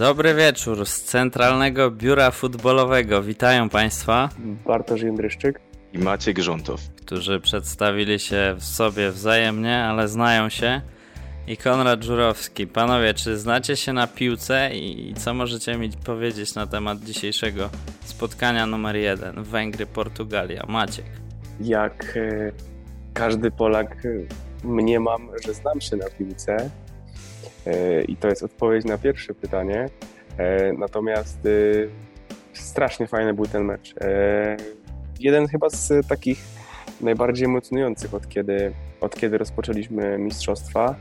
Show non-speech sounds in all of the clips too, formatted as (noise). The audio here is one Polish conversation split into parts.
Dobry wieczór z Centralnego Biura Futbolowego. Witają Państwa. Bartosz Jędryszczyk i Maciek Grzątow, którzy przedstawili się w sobie wzajemnie, ale znają się. I Konrad Żurowski. Panowie, czy znacie się na piłce i co możecie mi powiedzieć na temat dzisiejszego spotkania numer jeden Węgry-Portugalia? Maciek. Jak e, każdy Polak e, mniemam, że znam się na piłce i to jest odpowiedź na pierwsze pytanie. Natomiast strasznie fajny był ten mecz jeden chyba z takich najbardziej emocjonujących od kiedy, od kiedy rozpoczęliśmy mistrzostwa.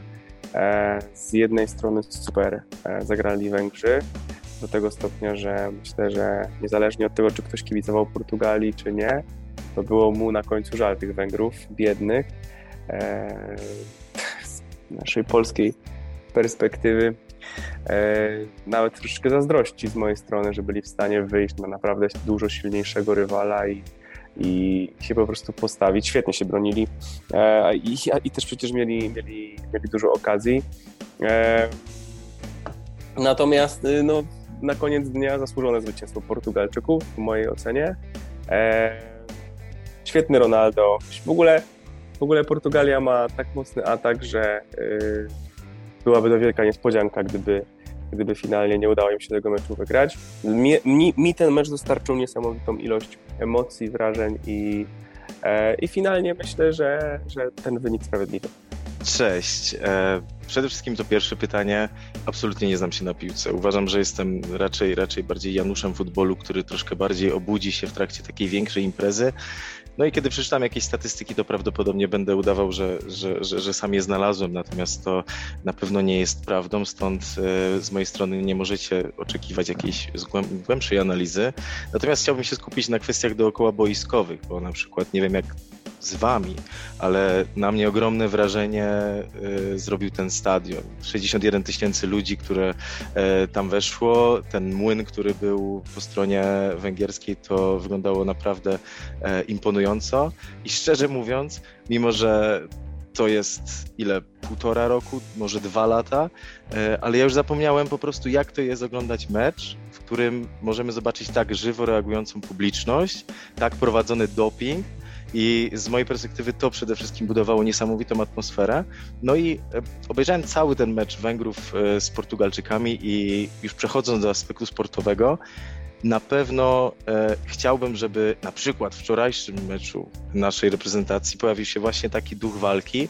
E, z jednej strony super e, zagrali Węgrzy, do tego stopnia, że myślę, że niezależnie od tego, czy ktoś kibicował Portugalii, czy nie, to było mu na końcu żal tych Węgrów biednych. E, naszej polskiej perspektywy nawet troszeczkę zazdrości z mojej strony, że byli w stanie wyjść na naprawdę dużo silniejszego rywala i i się po prostu postawić. Świetnie się bronili e, i, i też przecież mieli, mieli, mieli dużo okazji. E, natomiast y, no, na koniec dnia zasłużone zwycięstwo Portugalczyków w mojej ocenie. E, świetny Ronaldo. W ogóle, w ogóle Portugalia ma tak mocny atak, że y, byłaby to wielka niespodzianka, gdyby gdyby finalnie nie udało im się tego meczu wygrać. Mi, mi, mi ten mecz dostarczył niesamowitą ilość emocji, wrażeń i, e, i finalnie myślę, że, że ten wynik sprawiedliwy. Cześć. E, przede wszystkim to pierwsze pytanie. Absolutnie nie znam się na piłce. Uważam, że jestem raczej, raczej bardziej Januszem futbolu, który troszkę bardziej obudzi się w trakcie takiej większej imprezy. No i kiedy przeczytam jakieś statystyki, to prawdopodobnie będę udawał, że, że, że, że sam je znalazłem, natomiast to na pewno nie jest prawdą, stąd e, z mojej strony nie możecie oczekiwać jakiejś głębszej analizy. Natomiast chciałbym się skupić na kwestiach dookoła boiskowych, bo na przykład nie wiem jak z wami, ale na mnie ogromne wrażenie y, zrobił ten stadion. 61 tysięcy ludzi, które y, tam weszło, ten młyn, który był po stronie węgierskiej, to wyglądało naprawdę y, imponująco i szczerze mówiąc, mimo że to jest ile? Półtora roku, może dwa lata, ale ja już zapomniałem po prostu, jak to jest oglądać mecz, w którym możemy zobaczyć tak żywo reagującą publiczność, tak prowadzony doping, i z mojej perspektywy to przede wszystkim budowało niesamowitą atmosferę. No i e, obejrzałem cały ten mecz Węgrów e, z Portugalczykami i już przechodząc do aspektu sportowego, na pewno e, chciałbym, żeby na przykład w wczorajszym meczu naszej reprezentacji pojawił się właśnie taki duch walki,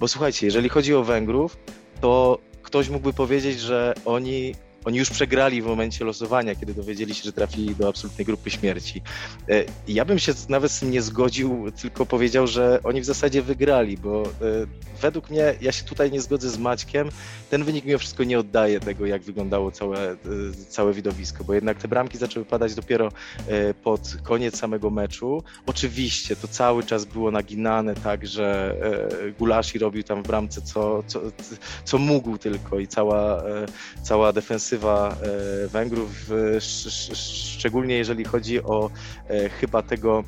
bo słuchajcie, jeżeli chodzi o Węgrów, to ktoś mógłby powiedzieć, że oni oni już przegrali w momencie losowania, kiedy dowiedzieli się, że trafili do absolutnej grupy śmierci. E, ja bym się nawet z tym nie zgodził, tylko powiedział, że oni w zasadzie wygrali, bo e, według mnie, ja się tutaj nie zgodzę z Maćkiem, ten wynik mimo wszystko nie oddaje tego, jak wyglądało całe, e, całe widowisko, bo jednak te bramki zaczęły padać dopiero pod koniec samego meczu. Oczywiście to cały czas było naginane tak, że Gulashi robił tam w bramce co, co, co mógł tylko i cała, cała defensywa e, Węgrów, szczególnie jeżeli chodzi o e, chyba tego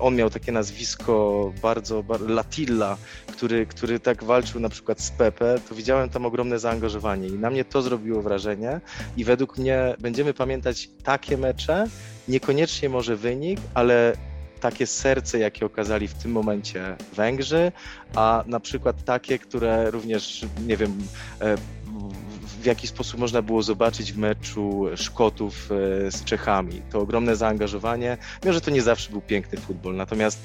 on miał takie nazwisko bardzo, bardzo Latilla, który, który tak walczył na przykład z Pepe, to widziałem tam ogromne zaangażowanie i na mnie to zrobiło wrażenie i według mnie będziemy pamiętać takie mecze, niekoniecznie może wynik, ale takie serce, jakie okazali w tym momencie Węgrzy, a na przykład takie, które również, nie wiem, e, w jaki sposób można było zobaczyć w meczu Szkotów e, z Czechami. To ogromne zaangażowanie, mimo że to nie zawsze był piękny futbol, natomiast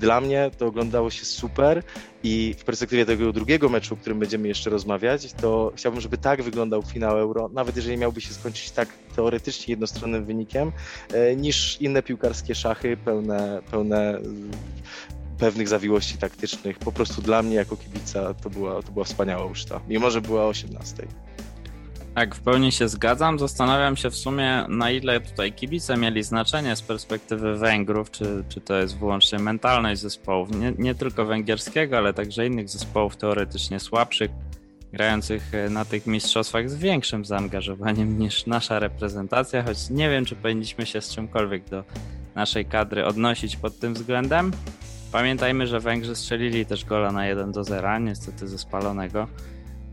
dla mnie to oglądało się super i w perspektywie tego drugiego meczu, o którym będziemy jeszcze rozmawiać, to chciałbym, żeby tak wyglądał finał Euro, nawet jeżeli miałby się skończyć tak teoretycznie jednostronnym wynikiem, e, niż inne piłkarskie szachy pełne, pełne pewnych zawiłości taktycznych. Po prostu dla mnie jako kibica to była, to była wspaniała uczta, mimo że była 18. Tak, w pełni się zgadzam. Zastanawiam się w sumie, na ile tutaj kibice mieli znaczenie z perspektywy Węgrów, czy, czy to jest wyłącznie mentalność zespołów, nie, nie tylko węgierskiego, ale także innych zespołów teoretycznie słabszych, grających e, na tych mistrzostwach z większym zaangażowaniem niż nasza reprezentacja, choć nie wiem, czy powinniśmy się z czymkolwiek do naszej kadry odnosić pod tym względem. Pamiętajmy, że Węgrzy strzelili też gola na 1 do 0, niestety ze spalonego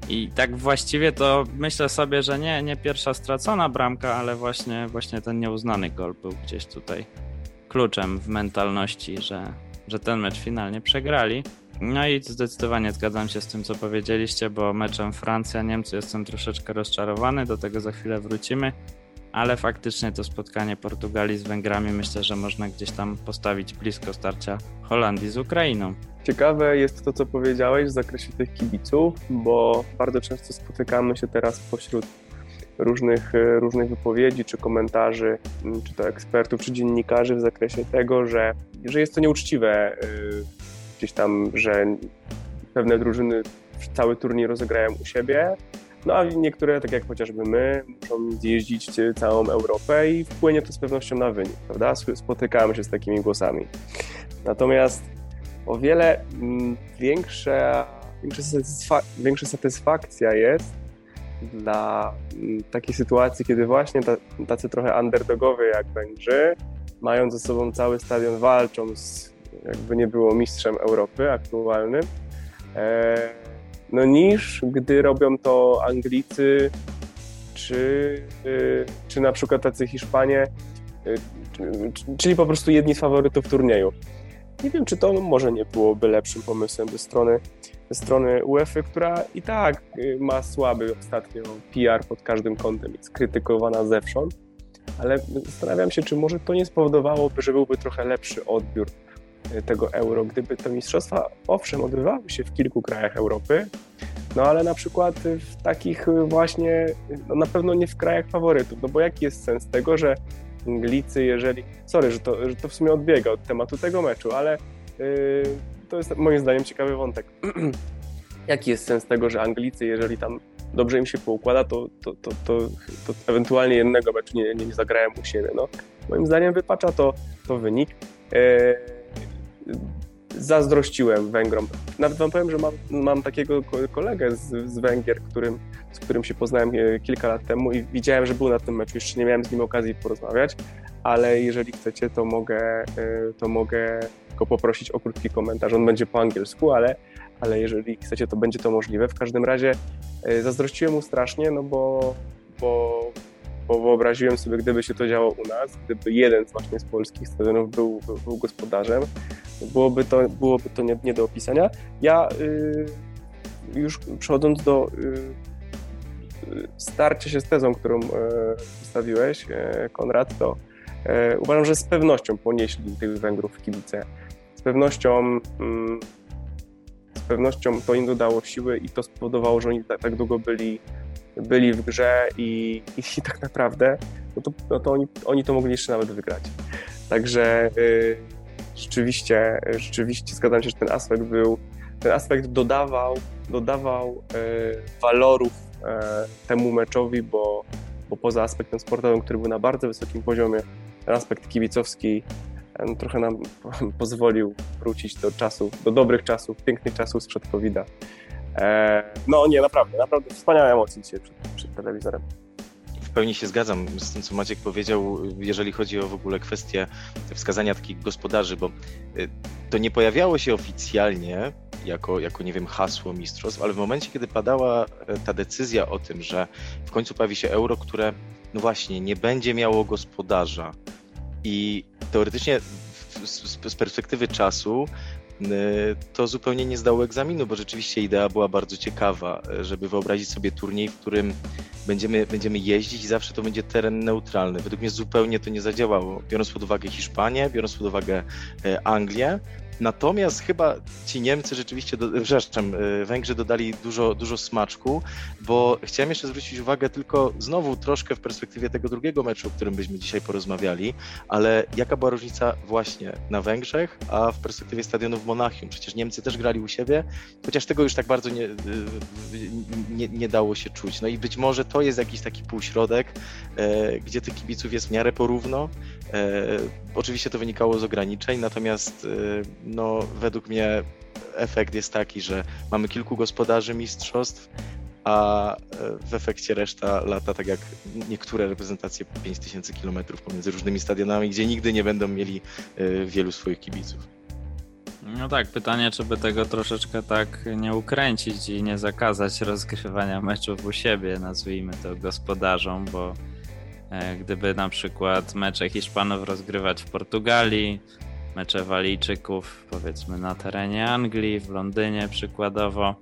I tak właściwie to myślę sobie, że nie, nie pierwsza stracona bramka, ale właśnie, właśnie ten nieuznany gol był gdzieś tutaj kluczem w mentalności, że, że ten mecz finalnie przegrali. No i zdecydowanie zgadzam się z tym, co powiedzieliście, bo meczem Francja-Niemcy jestem troszeczkę rozczarowany, do tego za chwilę wrócimy, ale faktycznie to spotkanie Portugalii z Węgrami myślę, że można gdzieś tam postawić blisko starcia Holandii z Ukrainą. Ciekawe jest to, co powiedziałeś w zakresie tych kibiców, bo bardzo często spotykamy się teraz pośród różnych, różnych wypowiedzi czy komentarzy, czy to ekspertów, czy dziennikarzy w zakresie tego, że, że jest to nieuczciwe y, gdzieś tam, że pewne drużyny cały turniej rozegrają u siebie, no a niektóre, tak jak chociażby my, muszą zjeździć całą Europę i wpłynie to z pewnością na wynik, prawda? Spotykamy się z takimi głosami. Natomiast o wiele mm, większa, większa, większa satysfakcja jest dla mm, takiej sytuacji, kiedy właśnie tacy trochę underdogowie jak Węgrzy mają ze sobą cały stadion, walczą z jakby nie było mistrzem Europy aktualnym, e, no niż gdy robią to Anglicy czy, y, czy na przykład tacy Hiszpanie, y, czyli po prostu jedni z faworytów turnieju. Nie wiem, czy to może nie byłoby lepszym pomysłem ze strony, ze strony UEFA, która i tak y, ma słaby ostatnio PR pod każdym kątem, jest krytykowana zewsząd, ale zastanawiam się, czy może to nie spowodowałoby, że byłby trochę lepszy odbiór tego euro, gdyby te mistrzostwa, owszem, odbywały się w kilku krajach Europy, no ale na przykład w takich właśnie, no na pewno nie w krajach faworytów, no bo jaki jest sens tego, że Anglicy, jeżeli, sorry, że to, że to w sumie odbiega od tematu tego meczu, ale yy, to jest moim zdaniem ciekawy wątek. (clears throat) jaki jest sens tego, że Anglicy, jeżeli tam dobrze im się poukłada, to, to, to, to, ewentualnie jednego meczu nie, nie, nie zagrają u siebie. No, moim zdaniem wypacza to, to wynik. Yy, zazdrościłem Węgrom. Nawet wam powiem, że mam, mam takiego kolegę z, z Węgier, którym, z którym się poznałem e, kilka lat temu i widziałem, że był na tym meczu. Jeszcze nie miałem z nim okazji porozmawiać, ale jeżeli chcecie, to mogę, e, to mogę go poprosić o krótki komentarz. On będzie po angielsku, ale, ale jeżeli chcecie, to będzie to możliwe. W każdym razie e, zazdrościłem mu strasznie, no bo, bo bo wyobraziłem sobie, gdyby się to działo u nas, gdyby jeden z właśnie z polskich stadionów był, był, gospodarzem, byłoby to, byłoby to nie, nie do opisania. Ja y, już przechodząc do y, starcia się z tezą, którą y, postawiłeś, y, Konrad, to y, uważam, że z pewnością ponieśli tych Węgrów kibice. Z pewnością mm, z pewnością to im dodało siły i to spowodowało, że oni tak, tak długo byli byli w grze i, i tak naprawdę no to, no to oni, oni to mogli jeszcze nawet wygrać. Także y, rzeczywiście, rzeczywiście zgadzam się, że ten aspekt był, ten aspekt dodawał, dodawał y, walorów y, temu meczowi, bo, bo poza aspektem sportowym, który był na bardzo wysokim poziomie, ten aspekt kibicowski no, trochę nam (laughs) pozwolił wrócić do czasów, do dobrych czasów, pięknych czasów sprzed COVID-a. E, no nie, naprawdę, naprawdę wspaniałe emocje dzisiaj przed, przed telewizorem. W pełni się zgadzam z tym, co Maciek powiedział, jeżeli chodzi o w ogóle kwestię wskazania takich gospodarzy, bo y, to nie pojawiało się oficjalnie jako, jako, nie wiem, hasło mistrzostw, ale w momencie, kiedy padała e, ta decyzja o tym, że w końcu pojawi się euro, które, no właśnie, nie będzie miało gospodarza i teoretycznie z, z perspektywy czasu to zupełnie nie zdało egzaminu, bo rzeczywiście idea była bardzo ciekawa, y, żeby wyobrazić sobie turniej, w którym będziemy, będziemy jeździć i zawsze to będzie teren neutralny. Według mnie zupełnie to nie zadziałało, biorąc pod uwagę Hiszpanię, biorąc pod uwagę y, Anglię, Natomiast chyba ci Niemcy rzeczywiście, do, przepraszam, y, Węgrzy dodali dużo, dużo smaczku, bo chciałem jeszcze zwrócić uwagę tylko znowu troszkę w perspektywie tego drugiego meczu, o którym byśmy dzisiaj porozmawiali, ale jaka była różnica właśnie na Węgrzech, a w perspektywie stadionu w Monachium? Przecież Niemcy też grali u siebie, chociaż tego już tak bardzo nie, y, nie, nie dało się czuć. No i być może to jest jakiś taki półśrodek, gdzie tych kibiców jest w miarę porówno. E, oczywiście to wynikało z ograniczeń, natomiast e, no, według mnie efekt jest taki, że mamy kilku gospodarzy mistrzostw, a e, w efekcie reszta lata, tak jak niektóre reprezentacje 5000 km pomiędzy różnymi stadionami, gdzie nigdy nie będą mieli wielu swoich kibiców. No tak, pytanie, czy by tego troszeczkę tak nie ukręcić i nie zakazać rozgrywania meczów u siebie, nazwijmy to gospodarzom, bo gdyby na przykład mecze Hiszpanów rozgrywać w Portugalii, mecze Walijczyków powiedzmy na terenie Anglii, w Londynie przykładowo,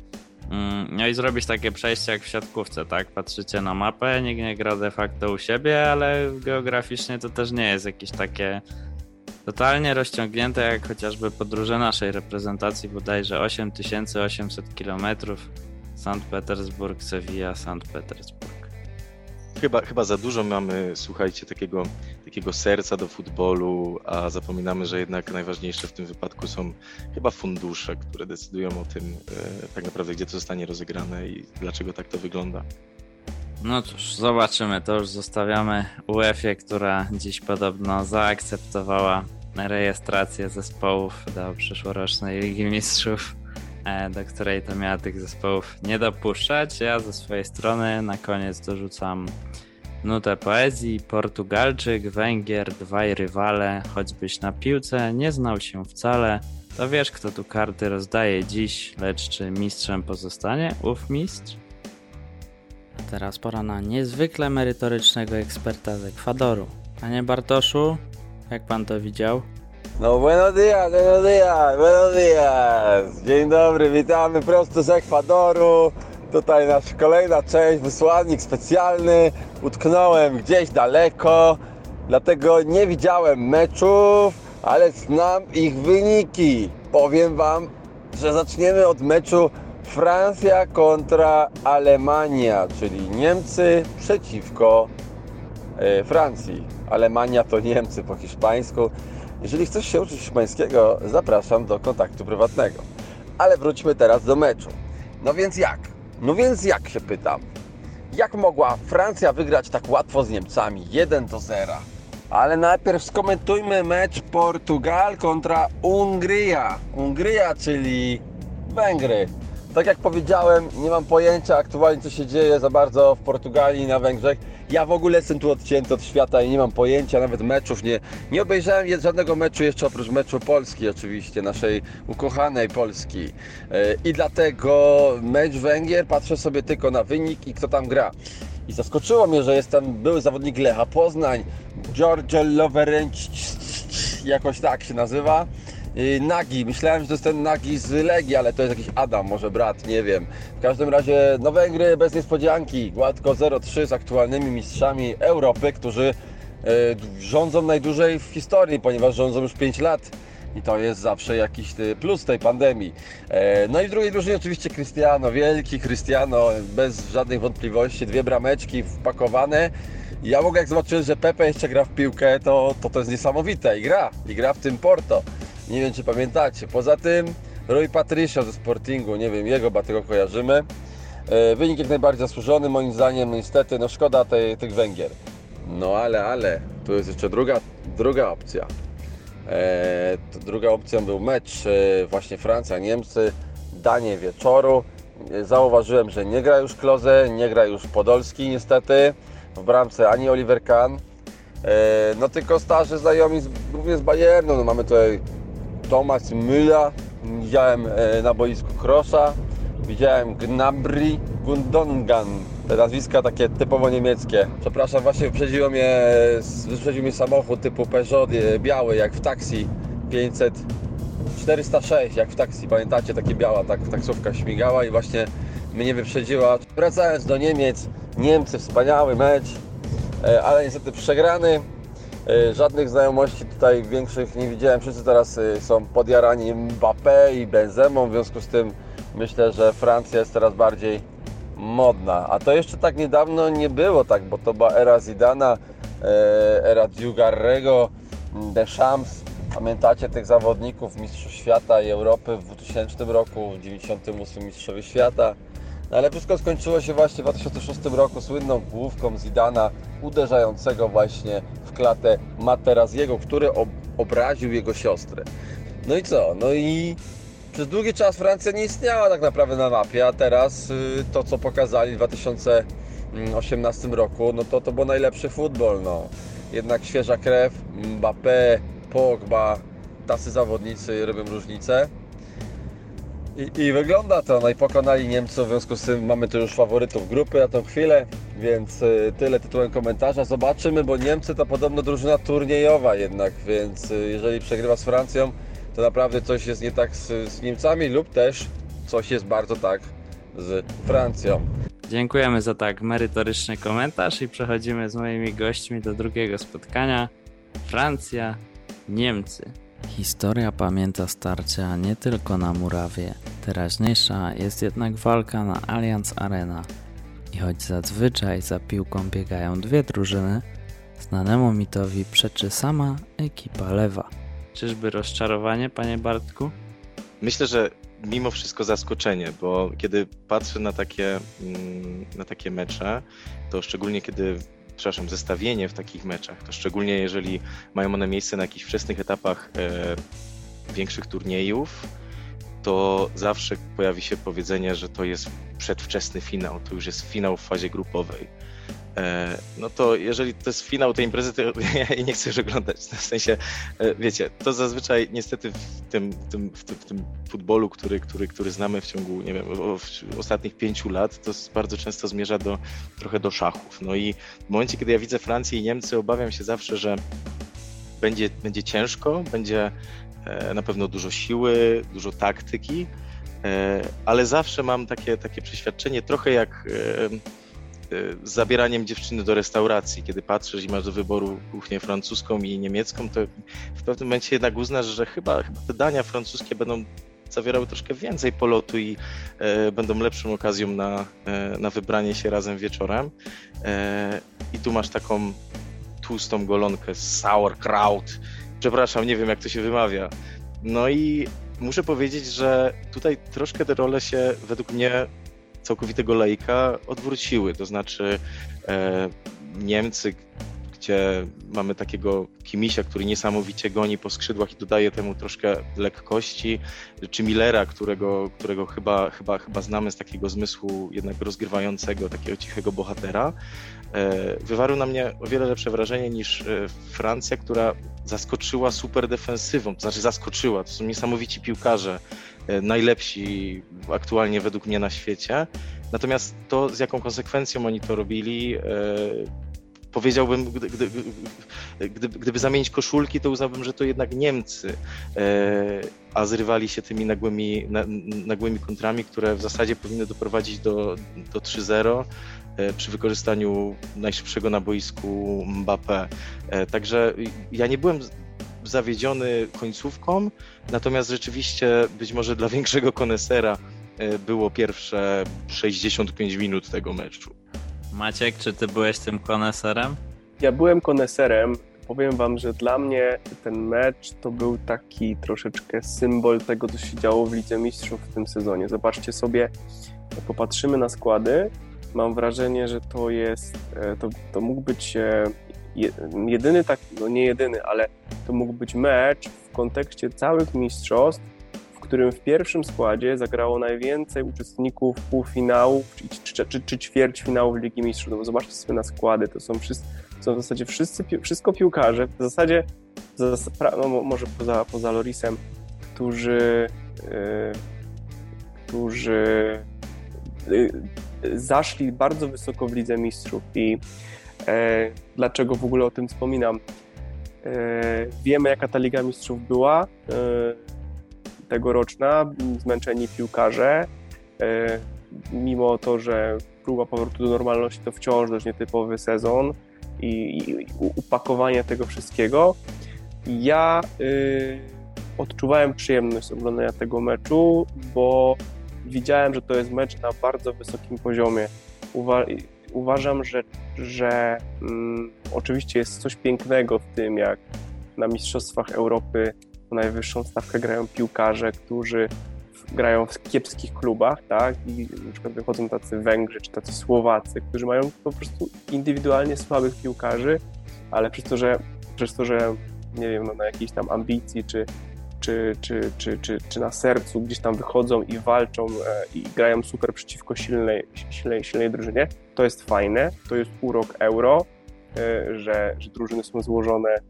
mm, no i zrobić takie przejście jak w siatkówce, tak? Patrzycie na mapę, nikt nie gra de facto u siebie, ale geograficznie to też nie jest jakieś takie totalnie rozciągnięte, jak chociażby podróże naszej reprezentacji, bodajże 8800 km. Sankt Petersburg, Sevilla, Sankt Petersburg. Chyba, chyba za dużo mamy, słuchajcie, takiego, takiego serca do futbolu, a zapominamy, że jednak najważniejsze w tym wypadku są chyba fundusze, które decydują o tym e, tak naprawdę, gdzie to zostanie rozegrane i dlaczego tak to wygląda. No cóż, zobaczymy. To już zostawiamy UEFA, która dziś podobno zaakceptowała rejestrację zespołów do przyszłorocznej Ligi Mistrzów, do której to miała tych zespołów nie dopuszczać. Ja ze swojej strony na koniec dorzucam nutę poezji. Portugalczyk, Węgier, dwaj rywale, choćbyś na piłce nie znał się wcale, to wiesz kto tu karty rozdaje dziś, lecz czy mistrzem pozostanie ów mistrz? A teraz pora na niezwykle merytorycznego eksperta z Ekwadoru. Panie Bartoszu, jak pan to widział? No buenos días, buenos días, buenos días. Dzień dobry, witamy prosto z Ekwadoru. Tutaj nasza kolejna część, wysłannik specjalny. Utknąłem gdzieś daleko, dlatego nie widziałem meczów, ale znam ich wyniki. Powiem Wam, że zaczniemy od meczu Francja kontra Alemania, czyli Niemcy przeciwko e, Francji. Alemania to Niemcy po hiszpańsku. Jeżeli chcesz się uczyć hiszpańskiego, zapraszam do kontaktu prywatnego. Ale wróćmy teraz do meczu. No więc jak? No więc jak się pytam? Jak mogła Francja wygrać tak łatwo z Niemcami 1 do 0? Ale najpierw skomentujmy mecz Portugal kontra Hungria. Hungria, czyli Węgry. Tak jak powiedziałem, nie mam pojęcia aktualnie co się dzieje za bardzo w Portugalii i na Węgrzech. Ja w ogóle jestem tu odcięty od świata i nie mam pojęcia, nawet meczów nie, nie obejrzałem żadnego meczu jeszcze oprócz meczu Polski oczywiście, naszej ukochanej Polski. E, I dlatego mecz Węgier patrzę sobie tylko na wynik i kto tam gra. I zaskoczyło mnie, że jest tam były zawodnik Lecha Poznań, George Loverenc, jakoś tak się nazywa. Y, Nagi. Myślałem, że to jest ten Nagi z Legii, ale to jest jakiś Adam, może brat, nie wiem. W każdym razie no Węgry bez niespodzianki. Gładko 0-3 z aktualnymi mistrzami Europy, którzy y, rządzą najdłużej w historii, ponieważ rządzą już 5 lat. I to jest zawsze jakiś y, plus tej pandemii. E, no i w drugiej drużynie oczywiście Cristiano, wielki Cristiano, bez żadnych wątpliwości, dwie brameczki wpakowane. Ja mogę jak zobaczyłem, że Pepe jeszcze gra w piłkę, to, to to jest niesamowite i gra, i gra w tym Porto. Nie wiem, czy pamiętacie. Poza tym Roy Patricia ze Sportingu, nie wiem, jego ba tego kojarzymy. E, wynik jak najbardziej zasłużony, moim zdaniem, niestety, no szkoda tej, tych Węgier. No ale, ale, tu jest jeszcze druga, druga opcja. E, druga opcją był mecz e, właśnie Francja-Niemcy, danie wieczoru. E, zauważyłem, że nie gra już Kloze, nie gra już Podolski niestety. W bramce ani Oliver Kahn. No tylko starzy znajomi z, głównie z Bayernu. No, mamy tutaj Thomas Müller, widziałem e, na boisku Krosza, widziałem Gnabry, Gundongan, te nazwiska takie typowo niemieckie. Przepraszam, właśnie wyprzedziło mnie, wyprzedził mnie samochód typu Peugeot e, biały, jak w taksi 500 406, jak w taksi, pamiętacie, takie biała, tak, taksówka śmigała i właśnie mnie wyprzedziła. Wracając do Niemiec, Niemcy, wspaniały mecz, e, ale niestety przegrany. E, żadnych znajomości tutaj większych nie widziałem. Wszyscy teraz e, są podjarani Mbappé i Benzemą, w związku z tym myślę, że Francja jest teraz bardziej modna. A to jeszcze tak niedawno nie było tak, bo to była era Zidana, e, era Dziugarrego, Deschamps. Pamiętacie tych zawodników Mistrzów Świata i Europy w 2000 roku, w 98 Mistrzowie Świata. No ale wszystko skończyło się właśnie w 2006 roku słynną główką Zidana uderzającego właśnie w klatę Materaziego, który ob obraził jego siostrę. No i co? No i przez długi czas Francja nie istniała tak naprawdę na mapie, a teraz y, to co pokazali w 2018 roku, no to to był najlepszy futbol, no. Jednak świeża krew, Mbappé, Pogba, tacy zawodnicy robią różnicę. I, I, wygląda to, no i pokonali Niemców, w związku z tym mamy tu już faworytów grupy na tą chwilę, więc y, tyle tytułem komentarza. Zobaczymy, bo Niemcy to podobno drużyna turniejowa jednak, więc y, jeżeli przegrywa z Francją, to naprawdę coś jest nie tak z, z Niemcami lub też coś jest bardzo tak z Francją. Dziękujemy za tak merytoryczny komentarz i przechodzimy z moimi gośćmi do drugiego spotkania. Francja, Niemcy. Historia pamięta starcia nie tylko na murawie. Teraźniejsza jest jednak walka na Allianz Arena. I choć zazwyczaj za piłką biegają dwie drużyny, znanemu mitowi przeczy sama ekipa lewa. Czyżby rozczarowanie, panie Bartku? Myślę, że mimo wszystko zaskoczenie, bo kiedy patrzę na takie, mm, na takie mecze, to szczególnie kiedy przepraszam, zestawienie w takich meczach, to szczególnie jeżeli mają one miejsce na jakichś wczesnych etapach e, większych turniejów, to zawsze pojawi się powiedzenie, że to jest przedwczesny finał, to już jest finał w fazie grupowej. E, no to jeżeli to jest finał tej imprezy, to (laughs) ja jej nie chcę już oglądać. W sensie, e, wiecie, to zazwyczaj niestety w tym, w tym, w tym, w tym futbolu, który, który, który znamy w ciągu, nie wiem, ostatnich pięciu lat, to bardzo często zmierza do, trochę do szachów. No i w momencie, kiedy ja widzę Francję i Niemcy, obawiam się zawsze, że będzie, będzie ciężko, będzie e, na pewno dużo siły, dużo taktyki, ale zawsze mam takie, takie przeświadczenie, trochę jak z zabieraniem dziewczyny do restauracji. Kiedy patrzysz i masz do wyboru kuchnię francuską i niemiecką, to w pewnym momencie jednak uznasz, że chyba, chyba te dania francuskie będą zawierały troszkę więcej polotu i e, będą lepszą okazją na, e, na wybranie się razem wieczorem. E, I tu masz taką tłustą golonkę, sauerkraut. Przepraszam, nie wiem jak to się wymawia. No i muszę powiedzieć, że tutaj troszkę te role się według mnie całkowitego lejka odwróciły. To znaczy e, Niemcy, gdzie mamy takiego Kimisia, który niesamowicie goni po skrzydłach i dodaje temu troszkę lekkości, czy Millera, którego, którego chyba, chyba, chyba znamy z takiego zmysłu jednak rozgrywającego, takiego cichego bohatera, e, wywarł na mnie o wiele lepsze wrażenie niż e, Francja, która zaskoczyła super defensywą, to znaczy zaskoczyła, to są niesamowici piłkarze, najlepsi aktualnie według mnie na świecie. Natomiast to, z jaką konsekwencją oni to robili, e, powiedziałbym, gdy, gdy, gdyby zamienić koszulki, to uznałbym, że to jednak Niemcy, e, a zrywali się tymi nagłymi, nagłymi kontrami, które w zasadzie powinny doprowadzić do, do 3-0 przy wykorzystaniu najszybszego na boisku Mbappé. Także ja nie byłem zawiedziony końcówką, natomiast rzeczywiście być może dla większego konesera e, było pierwsze 65 minut tego meczu. Maciek, czy ty byłeś tym koneserem? Ja byłem koneserem. Powiem wam, że dla mnie ten mecz to był taki troszeczkę symbol tego, co się działo w Lidze Mistrzów w tym sezonie. Zobaczcie sobie, jak popatrzymy na składy, mam wrażenie, że to jest, e, to, to mógł być e, jedyny tak, no nie jedyny, ale to mógł być mecz w kontekście całych mistrzostw, w którym w pierwszym składzie zagrało najwięcej uczestników półfinałów czy, czy, czy, czy Ligi Mistrzów. No bo zobaczcie sobie na składy, to są, wszyscy, są w zasadzie wszyscy, wszystko piłkarze, w zasadzie no może poza, poza Lorisem, którzy, yy, którzy yy, zaszli bardzo wysoko w Lidze Mistrzów i dlaczego w ogóle o tym wspominam? E, wiemy, jaka ta Liga Mistrzów była e, tegoroczna, zmęczeni piłkarze. Mimo to, że próba powrotu do normalności to wciąż dość nietypowy sezon i, i upakowanie tego wszystkiego. Ja y, odczuwałem przyjemność oglądania tego meczu, bo widziałem, że to jest mecz na bardzo wysokim poziomie. Uwa- uważam, że, że mm, oczywiście jest coś pięknego w tym, jak na Mistrzostwach Europy najwyższą stawkę grają piłkarze, którzy grają w kiepskich klubach, tak? I na przykład wychodzą tacy Węgrzy czy tacy Słowacy, którzy mają po prostu indywidualnie słabych piłkarzy, ale przez to, że, przez to, że nie wiem, no, na jakiejś tam ambicji czy czy, czy, czy, czy, czy na sercu gdzieś tam wychodzą i walczą e, i grają super przeciwko silnej, silnej, silnej drużynie, to jest fajne, to jest urok euro, e, że, że drużyny są złożone e,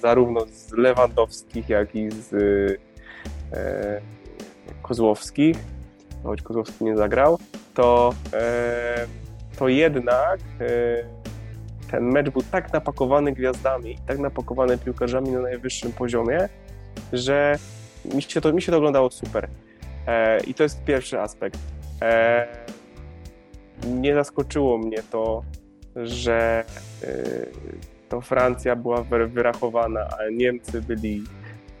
zarówno z Lewandowskich, jak i z e, Kozłowskich, choć Kozłowski nie zagrał, to, e, to jednak e, ten mecz był tak napakowany gwiazdami, tak napakowany piłkarzami na najwyższym poziomie, że mi się to, mi się to oglądało super. E, I to jest pierwszy aspekt. E, nie zaskoczyło mnie to, że e, to Francja była wyrachowana, a Niemcy byli,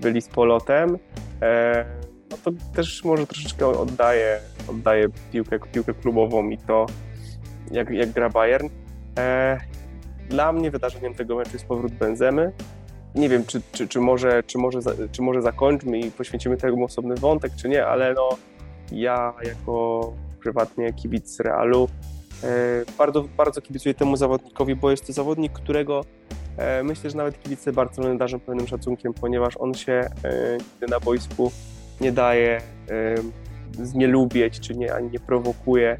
byli z polotem. E, no to też może troszeczkę oddaje, oddaje piłkę, piłkę klubową i to, jak, jak gra Bayern. Dla mnie wydarzeniem tego meczu jest powrót Benzemy. Nie wiem, czy, czy, czy, może, czy, może, czy może zakończmy i poświęcimy temu osobny wątek, czy nie, ale no, ja jako prywatnie kibic Realu e, bardzo, bardzo kibicuję temu zawodnikowi, bo jest to zawodnik, którego e, myślę, że nawet kibice Barcelony darzą pewnym szacunkiem, ponieważ on się e, nigdy na boisku nie daje znielubieć, czy nie, ani nie prowokuje.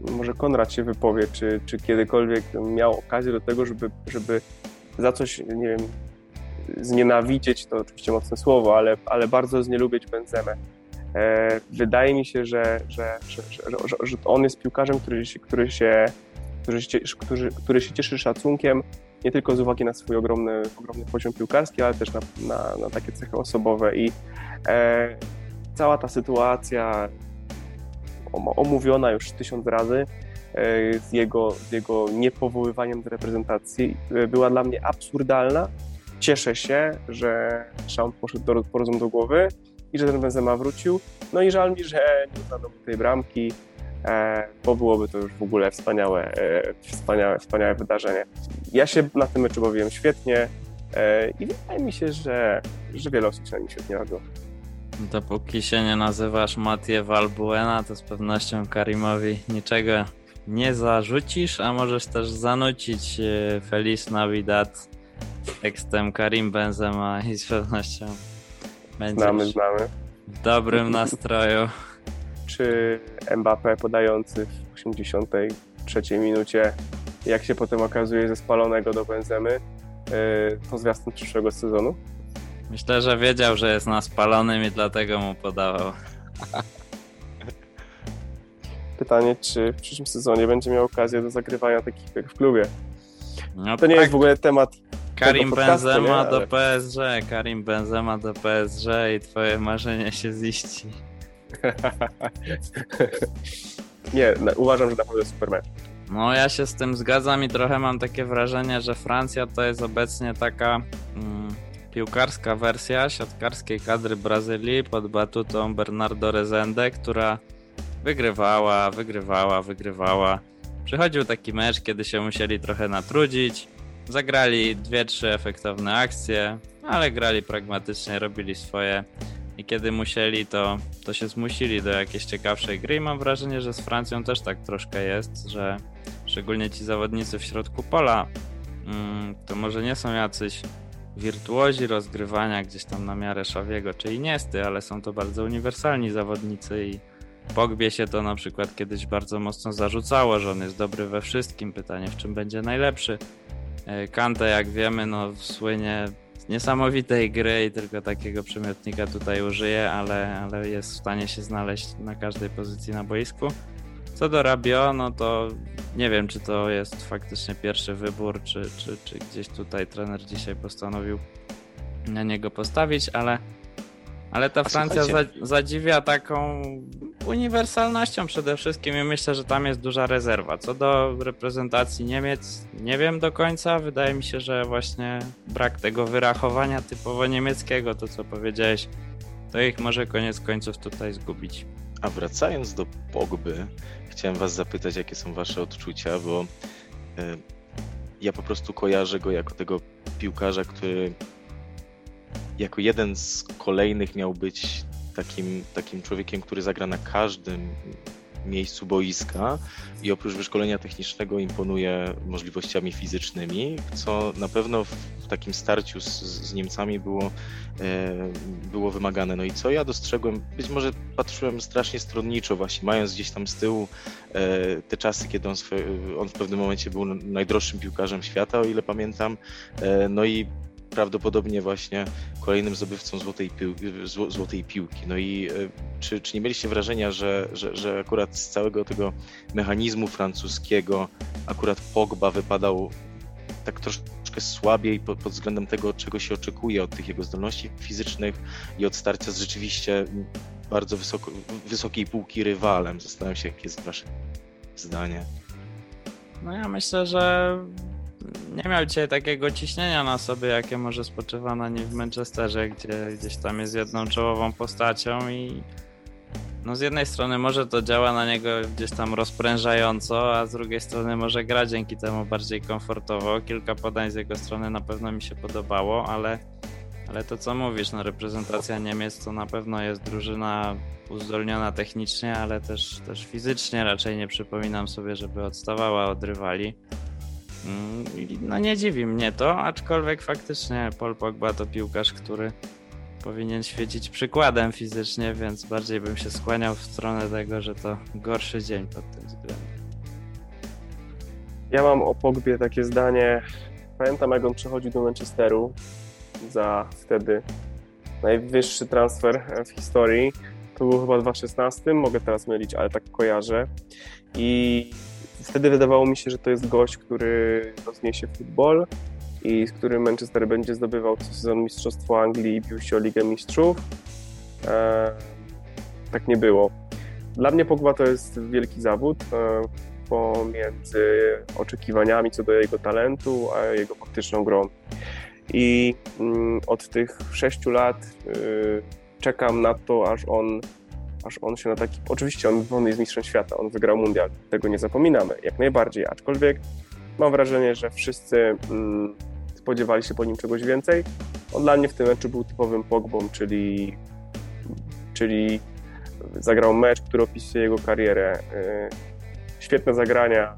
Może Konrad się wypowie, czy, czy kiedykolwiek miał okazję do tego, żeby, żeby za coś, nie wiem, znienawidzieć, to oczywiście mocne słowo, ale, ale bardzo znielubić Benzemę. E, wydaje mi się, że, że, że, że, on jest piłkarzem, który się, który, się, który, się, który się cieszy szacunkiem, nie tylko z uwagi na swój ogromny, ogromny poziom piłkarski, ale też na, na, na takie cechy osobowe. I e, cała ta sytuacja omówiona już tysiąc razy e, z jego, z jego niepowoływaniem do reprezentacji e, była dla mnie absurdalna. Cieszę się, że Szam poszedł do porozum do głowy i że ten Benzema wrócił. No i żal mi, że nie uznano tej bramki, e, bo byłoby to już w ogóle wspaniałe, wspaniałe, wspaniałe wydarzenie. Ja się na tym meczu bawiłem świetnie i wydaje mi się, że, że wiele osób się na nim świetnie bawiło. Dopóki się nie nazywasz Mathieu Valbuena, to z pewnością Karimowi niczego nie zarzucisz, a możesz też zanucić e, Feliz Navidad tekstem Karim Benzema i z pewnością będziesz znamy, znamy. w dobrym nastroju. Czy Mbappé podający w 83 minucie, jak się potem okazuje ze spalonego do Benzemy, e, to zwiastun przyszłego sezonu? Myślę, że wiedział, że jest na spalonym i dlatego mu podawał. Pytanie, czy w przyszłym sezonie będzie miał okazję do zagrywania takich jak w klubie. No to nie tak. jest w ogóle temat. Karim Benzema do PSG, Karim Benzema do PSG i twoje marzenie się ziści. (laughs) nie, uważam, że naprawdę super mecz. No ja się z tym zgadzam i trochę mam takie wrażenie, że Francja to jest obecnie taka mm, piłkarska wersja siatkarskiej kadry Brazylii pod batutą Bernardo Rezende, która wygrywała, wygrywała, wygrywała. Przychodził taki mecz, kiedy się musieli trochę natrudzić. Zagrali dwie, trzy efektowne akcje, ale grali pragmatycznie, robili swoje. I kiedy musieli, to, to się zmusili do jakiejś ciekawszej gry. I mam wrażenie, że z Francją też tak troszkę jest, że szczególnie ci zawodnicy w środku pola, mm, to może nie są jacyś wirtuozi rozgrywania gdzieś tam na miarę Szawiego czy Iniesty, ale są to bardzo uniwersalni zawodnicy i Pogbie się to na przykład kiedyś bardzo mocno zarzucało, że on jest dobry we wszystkim. Pytanie, w czym będzie najlepszy. E, Kante, jak wiemy, no słynie z niesamowitej gry i tylko takiego przymiotnika tutaj użyje, ale, ale jest w stanie się znaleźć na każdej pozycji na boisku. Co do Rabio, no to nie wiem, czy to jest faktycznie pierwszy wybór, czy, czy, czy gdzieś tutaj trener dzisiaj postanowił na niego postawić, ale, ale ta A Francja za, zadziwia taką uniwersalnością przede wszystkim i myślę, że tam jest duża rezerwa. Co do reprezentacji Niemiec, nie wiem do końca. Wydaje mi się, że właśnie brak tego wyrachowania typowo niemieckiego, to co powiedziałeś, to ich może koniec końców tutaj zgubić. A wracając do Pogby, chciałem Was zapytać, jakie są Wasze odczucia, bo e, ja po prostu kojarzę go jako tego piłkarza, który jako jeden z kolejnych miał być takim, takim człowiekiem, który zagra na każdym miejscu boiska i oprócz wyszkolenia technicznego imponuje możliwościami fizycznymi, co na pewno w takim starciu z, z Niemcami było, e, było wymagane. No i co ja dostrzegłem, być może patrzyłem strasznie stronniczo właśnie, mając gdzieś tam z tyłu e, te czasy, kiedy on, swe, on w pewnym momencie był najdroższym piłkarzem świata, o ile pamiętam, e, no i prawdopodobnie właśnie kolejnym zdobywcą złotej, pił, złotej piłki. No i czy, czy nie mieliście wrażenia, że, że, że akurat z całego tego mechanizmu francuskiego akurat Pogba wypadał tak troszkę słabiej pod, pod względem tego, czego się oczekuje od tych jego zdolności fizycznych i od starcia z rzeczywiście bardzo wysoko, wysokiej półki rywalem. Zastanawiam się, jakie jest wasze zdanie. No ja myślę, że nie miał dzisiaj takiego ciśnienia na sobie, jakie może spoczywa na nim w Manchesterze, gdzie gdzieś tam jest jedną czołową postacią i no z jednej strony może to działa na niego gdzieś tam rozprężająco, a z drugiej strony może gra dzięki temu bardziej komfortowo. Kilka podań z jego strony na pewno mi się podobało, ale, ale to co mówisz, no reprezentacja Niemiec to na pewno jest drużyna uzdolniona technicznie, ale też, też fizycznie raczej nie przypominam sobie, żeby odstawała od rywali. Mm, no nie dziwi mnie to, aczkolwiek faktycznie Paul Pogba to piłkarz, który powinien świecić przykładem fizycznie, więc bardziej bym się skłaniał w stronę tego, że to gorszy dzień pod tym względem. Ja mam o Pogbie takie zdanie. Pamiętam, jak on przechodził do Manchesteru za wtedy najwyższy transfer w historii. To był chyba 2016, mogę teraz mylić, ale tak kojarzę. I wtedy wydawało mi się, że to jest gość, który rozniesie futbol, i z którym Manchester będzie zdobywał co sezon Mistrzostwo Anglii i bił się o Ligę Mistrzów. E, tak nie było. Dla mnie Pogba to jest wielki zawód e, pomiędzy oczekiwaniami co do jego talentu, a jego faktyczną grą. I mm, od tych sześciu lat y, czekam na to, aż on, aż on się na taki. Oczywiście on, on jest mistrzem świata, on wygrał mundial, tego nie zapominamy, jak najbardziej, aczkolwiek mam wrażenie, że wszyscy mm, spodziewali się po nim czegoś więcej. On dla mnie w tym meczu był typowym Pogbą, czyli, czyli zagrał mecz, który opisuje jego karierę. E, świetne zagrania,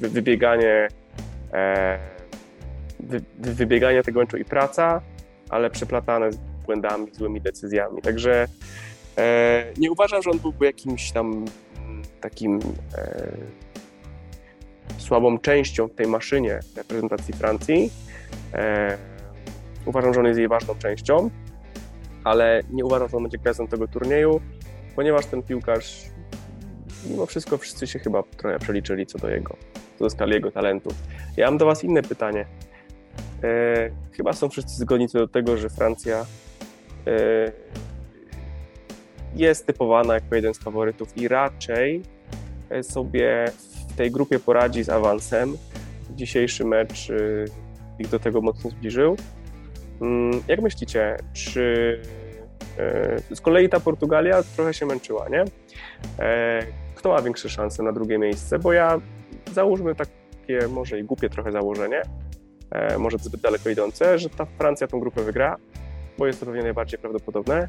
wybieganie, e, wybieganie tego meczu i praca, ale przeplatane z błędami, złymi decyzjami. Także nie uważam, że on byłby jakimś tam takim słabą częścią w tej maszynie reprezentacji Francji. E, uważam, że on jest jej ważną częścią, ale nie uważam, że on będzie gwiazdą tego turnieju, ponieważ ten piłkarz, mimo wszystko wszyscy się chyba trochę przeliczyli co do jego, co do skali jego talentów. Ja mam do Was inne pytanie. E, chyba są wszyscy zgodni co do tego, że Francja e, jest typowana jako jeden z faworytów i raczej sobie w tej grupie poradzi z awansem. Dzisiejszy mecz y, ich do tego mocno zbliżył. Mm, jak myślicie, czy y, z kolei ta Portugalia trochę się męczyła, nie? E, kto ma większe szanse na drugie miejsce? Bo ja załóżmy takie może i głupie trochę założenie, e, może zbyt daleko idące, że ta Francja tą grupę wygra, bo jest to pewnie najbardziej prawdopodobne.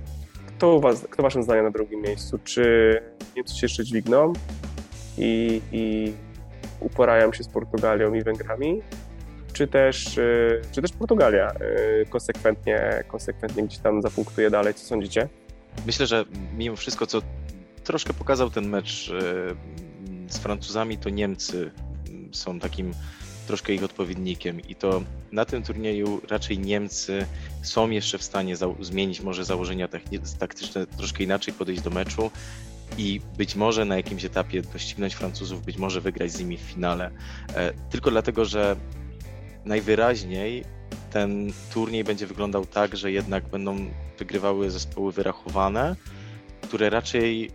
Kto, was, kto waszym zdaniem na drugim miejscu? Czy Niemcy się jeszcze dźwigną? i, i uporają się z Portugalią i Węgrami, czy też, y, czy też Portugalia y, konsekwentnie, konsekwentnie gdzieś tam zapunktuje dalej. Co sądzicie? Myślę, że mimo wszystko, co troszkę pokazał ten mecz y, z Francuzami, to Niemcy są takim troszkę ich odpowiednikiem i to na tym turnieju raczej Niemcy są jeszcze w stanie zmienić może założenia taktyczne, troszkę inaczej podejść do meczu i być może na jakimś etapie doścignąć Francuzów, być może wygrać z nimi w finale. E, tylko dlatego, że najwyraźniej ten turniej będzie wyglądał tak, że jednak będą wygrywały zespoły wyrachowane, które raczej e,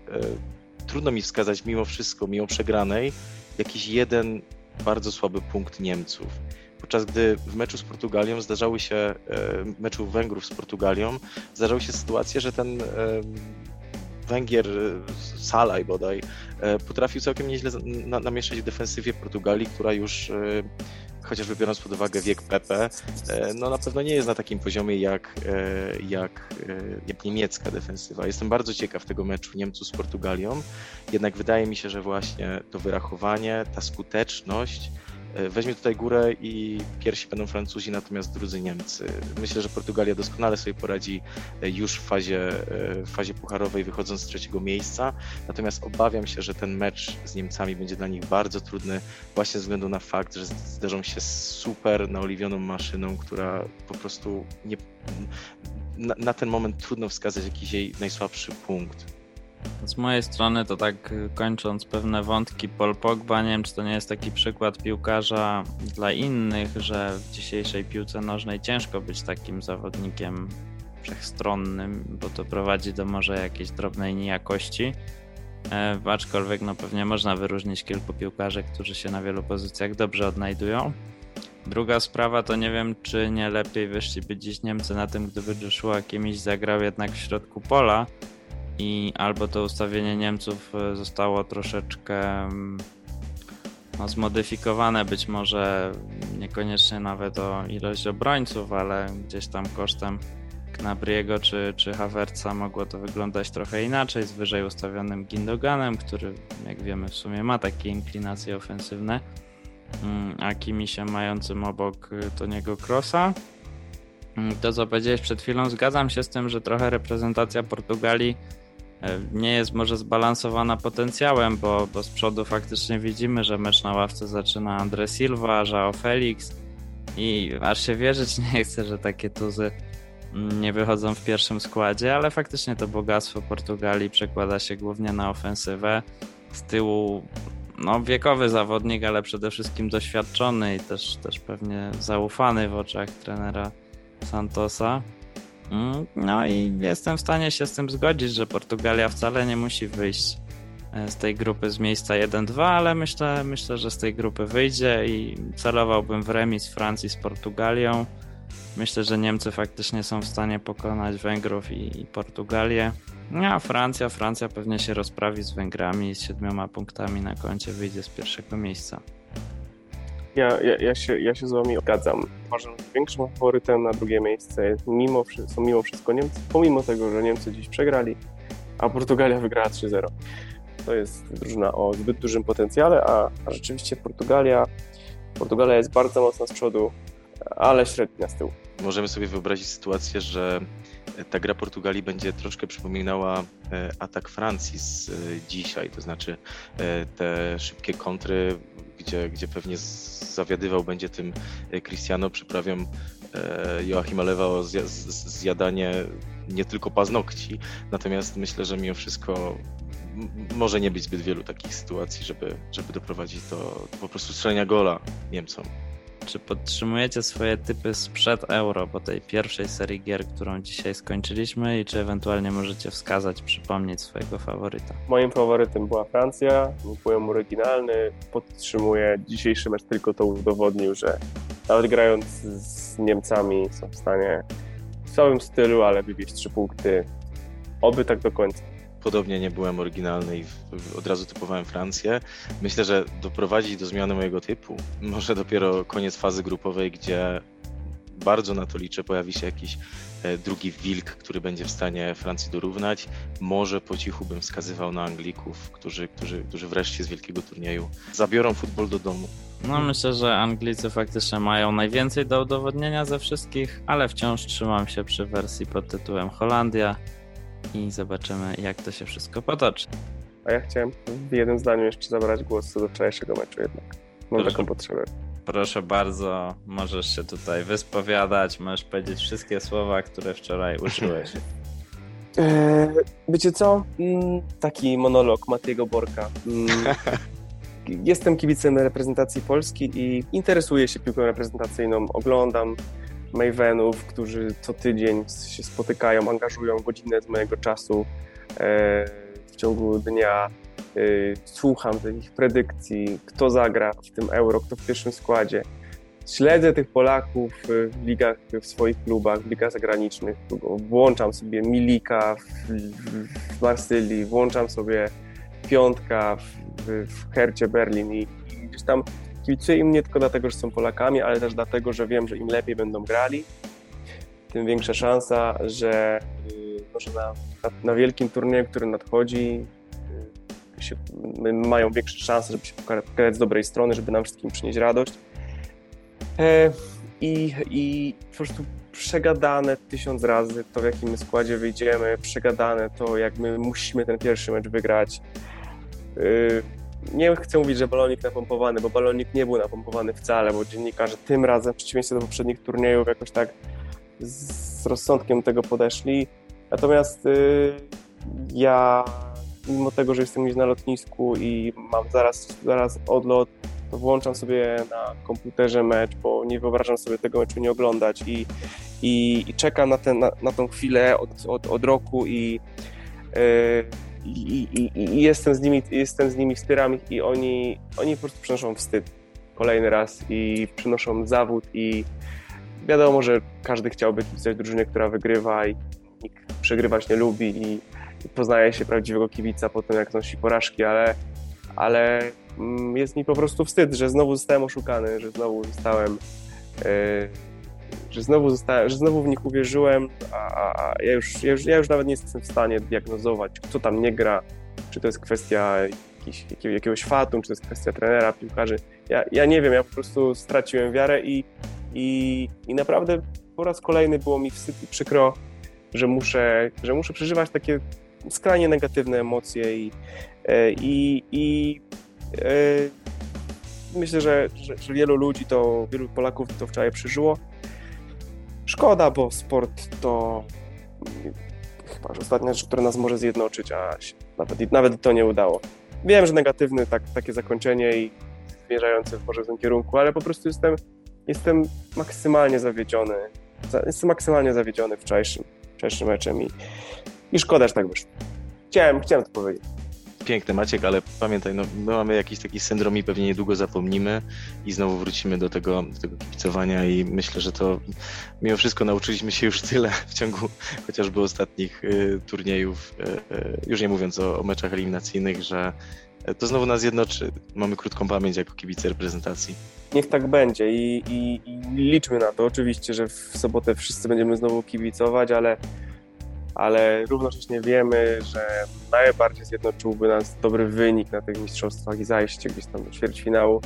trudno mi wskazać mimo wszystko, mimo przegranej, jakiś jeden bardzo słaby punkt Niemców. Podczas gdy w meczu z Portugalią zdarzały się, e, meczu Węgrów z Portugalią, zdarzały się sytuacje, że ten Węgier, Salaj bodaj, e, potrafił całkiem nieźle namieszać w defensywie Portugalii, która już e, chociażby biorąc pod uwagę wiek Pepe, e, no na pewno nie jest na takim poziomie jak, jak, jak niemiecka defensywa. Jestem bardzo ciekaw tego meczu Niemców z Portugalią, jednak wydaje mi się, że właśnie to wyrachowanie, ta skuteczność E, weźmie tutaj górę i pierwsi będą Francuzi, natomiast drudzy Niemcy. Myślę, że Portugalia doskonale sobie poradzi e, już w fazie, e, w fazie pucharowej, wychodząc z trzeciego miejsca. Natomiast obawiam się, że ten mecz z Niemcami będzie dla nich bardzo trudny, właśnie ze względu na fakt, że zderzą się z super naoliwioną maszyną, która po prostu nie. Na, na ten moment trudno wskazać jakiś jej najsłabszy punkt. Z mojej strony to tak y, kończąc pewne wątki Paul Pogba, nie wiem czy to nie jest taki przykład piłkarza dla innych, że w dzisiejszej piłce nożnej ciężko być takim zawodnikiem wszechstronnym, bo to prowadzi do może jakiejś drobnej niejakości. E, aczkolwiek no pewnie można wyróżnić kilku piłkarzy, którzy się na wielu pozycjach dobrze odnajdują. Druga sprawa to nie wiem, czy nie lepiej wyszliby dziś Niemcy na tym, gdyby Joshua Kimmich zagrał jednak w środku pola, i albo to ustawienie Niemców e, zostało troszeczkę mm, no, zmodyfikowane, być może niekoniecznie nawet o ilość obrońców, ale gdzieś tam kosztem Knabriego czy, czy Havertza mogło to wyglądać trochę inaczej, z wyżej ustawionym Gindoganem, który jak wiemy w sumie ma takie inklinacje ofensywne, mm, a Kimisiem mającym obok y, Toniego Krosa. Mm, to co powiedziałeś przed chwilą, zgadzam się z tym, że trochę reprezentacja Portugalii E, nie jest może zbalansowana potencjałem, bo, bo z przodu faktycznie widzimy, że mecz na ławce zaczyna Andre Silva, Joao Felix i aż się wierzyć nie chce, że takie tuzy nie wychodzą w pierwszym składzie, ale faktycznie to bogactwo Portugalii przekłada się głównie na ofensywę. Z tyłu no, wiekowy zawodnik, ale przede wszystkim doświadczony i też, też pewnie zaufany w oczach trenera Santosa. Mm, no i jestem w stanie się z tym zgodzić, że Portugalia wcale nie musi wyjść e, z tej grupy z miejsca 1-2, ale myślę, myślę, że z tej grupy wyjdzie i celowałbym w remis Francji z Portugalią. Myślę, że Niemcy faktycznie są w stanie pokonać Węgrów i, Portugalię. No, a Francja, Francja pewnie się rozprawi z Węgrami z siedmioma punktami na koncie wyjdzie z pierwszego miejsca. Ja, ja, ja, się, ja się z wami zgadzam. Uważam, że większym faworytem na drugie miejsce mimo, są mimo wszystko Niemcy, pomimo tego, że Niemcy dziś przegrali, a Portugalia wygrała 3-0. To jest drużyna o zbyt dużym potencjale, a, a rzeczywiście Portugalia, Portugalia jest bardzo mocna z przodu, ale średnia z tyłu. Możemy sobie wyobrazić sytuację, że ta gra Portugalii będzie troszkę przypominała e, atak Francji z e, dzisiaj, to znaczy e, te szybkie kontry, gdzie, gdzie pewnie zawiadywał będzie tym Cristiano, przyprawiam Joachima Lewa o zjadanie nie tylko paznokci, natomiast myślę, że mimo wszystko może nie być zbyt wielu takich sytuacji, żeby, żeby doprowadzić do, do po prostu strzelenia gola Niemcom. Czy podtrzymujecie swoje typy sprzed euro po tej pierwszej serii gier, którą dzisiaj skończyliśmy i czy ewentualnie możecie wskazać, przypomnieć swojego faworyta? Moim faworytem była Francja, byłem oryginalny, podtrzymuję dzisiejszy mecz tylko to udowodnił, że nawet grając z Niemcami są w stanie w całym stylu, ale wywieźć trzy punkty. Oby tak do końca podobnie nie byłem oryginalny i od razu typowałem Francję. Myślę, że doprowadzić do zmiany mojego typu (laughs) może dopiero koniec fazy grupowej, gdzie bardzo na to liczę, pojawi się jakiś e, drugi wilk, który będzie w stanie Francji dorównać. Może po cichu bym wskazywał na Anglików, którzy, którzy, którzy wreszcie z wielkiego turnieju zabiorą futbol do domu. No myślę, że Anglicy faktycznie mają najwięcej do udowodnienia ze wszystkich, ale wciąż trzymam się przy wersji pod tytułem Holandia i zobaczymy, jak to się wszystko potoczy. A ja chciałem w jednym zdaniu jeszcze zabrać głos co do wczorajszego meczu jednak. Mam Proszę. taką potrzebę. Proszę bardzo, możesz się tutaj wyspowiadać, możesz powiedzieć wszystkie słowa, które wczoraj (laughs) użyłeś. Eee, wiecie co? Mm, taki monolog Matiego Borka. Mm, (laughs) jestem kibicem reprezentacji Polski i interesuję się piłką reprezentacyjną, oglądam Mavenów, którzy co tydzień się spotykają, angażują godzinę z mojego czasu e, w ciągu dnia. E, słucham ich predykcji, kto zagra w tym euro, kto w pierwszym składzie. Śledzę tych Polaków w ligach, w swoich klubach, w ligach zagranicznych. Włączam sobie Milika w, Marsylii, włączam sobie Piątka w, Hercie Berlin i gdzieś tam kibicuję im nie tylko dlatego, że są Polakami, ale też dlatego, że wiem, że im lepiej będą grali, tym większa szansa, że y, może na, na, na wielkim turnieju, który nadchodzi, y, się, mają większe szanse, żeby się pokazać z dobrej strony, żeby nam wszystkim przynieść radość. E, i, I po prostu przegadane tysiąc razy to, w jakim składzie wyjdziemy, przegadane to, jak my musimy ten pierwszy mecz wygrać. Yy, nie chcę mówić, że balonik napompowany, bo balonik nie był napompowany wcale, bo dziennikarze tym razem, w przeciwieństwie do poprzednich turniejów, jakoś tak z rozsądkiem tego podeszli. Natomiast yy, ja, mimo tego, że jestem gdzieś na lotnisku i mam zaraz, zaraz odlot, to włączam sobie na komputerze mecz, bo nie wyobrażam sobie tego meczu nie oglądać i, i, i czekam na, ten, na, na tą chwilę od, od, od roku i, yy, i, jestem z nimi, jestem z nimi, wspieram ich i oni, oni po prostu przynoszą wstyd. Kolejny raz i przynoszą zawód i wiadomo, że każdy chciałby kibicować drużynie, która wygrywa i nikt przegrywać nie lubi i, i poznaje się prawdziwego kibica po tym, jak nosi porażki, ale, ale mm, jest mi po prostu wstyd, że znowu zostałem oszukany, że znowu zostałem yy, że znowu, zostałem, że znowu w nich uwierzyłem, a, ja, już, ja, już, ja już nawet nie jestem w stanie diagnozować, kto tam nie gra, czy to jest kwestia jakiś, jakiegoś fatum, czy to jest kwestia trenera, piłkarzy. Ja, ja nie wiem, ja po prostu straciłem wiarę i, i, i naprawdę po raz kolejny było mi wstyd i przykro, że muszę, że muszę przeżywać takie skrajnie negatywne emocje i, e, i, i e, myślę, że, że, że, wielu ludzi to, wielu Polaków to wczoraj przeżyło. Szkoda, bo sport to chyba że ostatnia rzecz, która nas może zjednoczyć, a nawet, nawet to nie udało. Wiem, że negatywne tak, takie zakończenie i zmierzające może w kierunku, ale po prostu jestem, jestem maksymalnie zawiedziony. Jestem maksymalnie zawiedziony wczorajszym, wczorajszym meczem i, i szkoda, że tak wyszło. Chciałem, chciałem to powiedzieć piękne, Maciek, ale pamiętaj, no, my mamy jakiś taki syndrom i pewnie niedługo zapomnimy i znowu wrócimy do tego, do tego kibicowania i myślę, że to mimo wszystko nauczyliśmy się już tyle w ciągu chociażby ostatnich y, turniejów, y, y, już nie mówiąc o, o meczach eliminacyjnych, że to znowu nas jednoczy. Mamy krótką pamięć jako kibice reprezentacji. Niech tak będzie i, i, i liczmy na to. Oczywiście, że w sobotę wszyscy będziemy znowu kibicować, ale ale równocześnie wiemy, że najbardziej zjednoczyłby nas dobry wynik na tych mistrzostwach i zajście gdzieś tam do ćwierćfinału.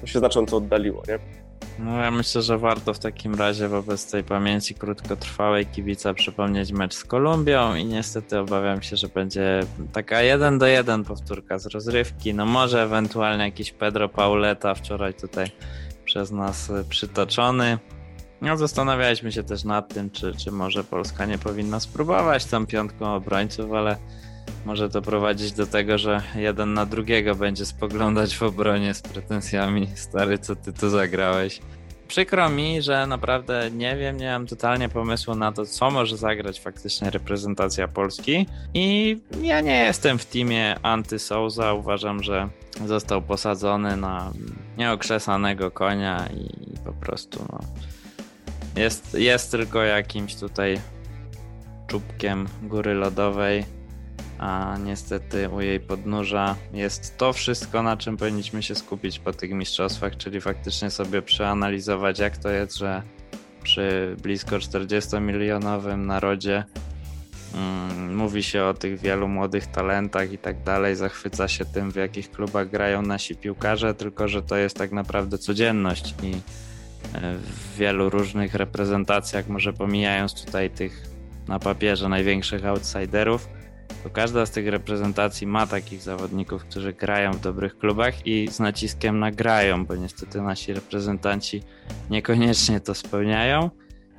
To się znacząco oddaliło, nie? No ja myślę, że warto w takim razie wobec tej pamięci krótkotrwałej kibica przypomnieć mecz z Kolumbią i niestety obawiam się, że będzie taka jeden do jeden powtórka z rozrywki. No może ewentualnie jakiś Pedro Pauleta wczoraj tutaj przez nas przytoczony. No, zastanawialiśmy się też nad tym, czy, czy może Polska nie powinna spróbować tam piątką obrońców, ale może to prowadzić do tego, że jeden na drugiego będzie spoglądać w obronie z pretensjami. Stary, co ty tu zagrałeś? Przykro mi, że naprawdę nie wiem, nie mam totalnie pomysłu na to, co może zagrać faktycznie reprezentacja Polski. I ja nie jestem w teamie anty-Souza. Uważam, że został posadzony na nieokrzesanego konia i po prostu no, jest, jest tylko jakimś tutaj czubkiem góry lodowej, a niestety u jej podnóża jest to wszystko, na czym powinniśmy się skupić po tych mistrzostwach, czyli faktycznie sobie przeanalizować, jak to jest, że przy blisko 40-milionowym narodzie mm, mówi się o tych wielu młodych talentach i tak dalej, zachwyca się tym, w jakich klubach grają nasi piłkarze, tylko że to jest tak naprawdę codzienność i w wielu różnych reprezentacjach, może pomijając tutaj tych na papierze największych outsiderów, to każda z tych reprezentacji ma takich zawodników, którzy grają w dobrych klubach i z naciskiem nagrają, bo niestety nasi reprezentanci niekoniecznie to spełniają.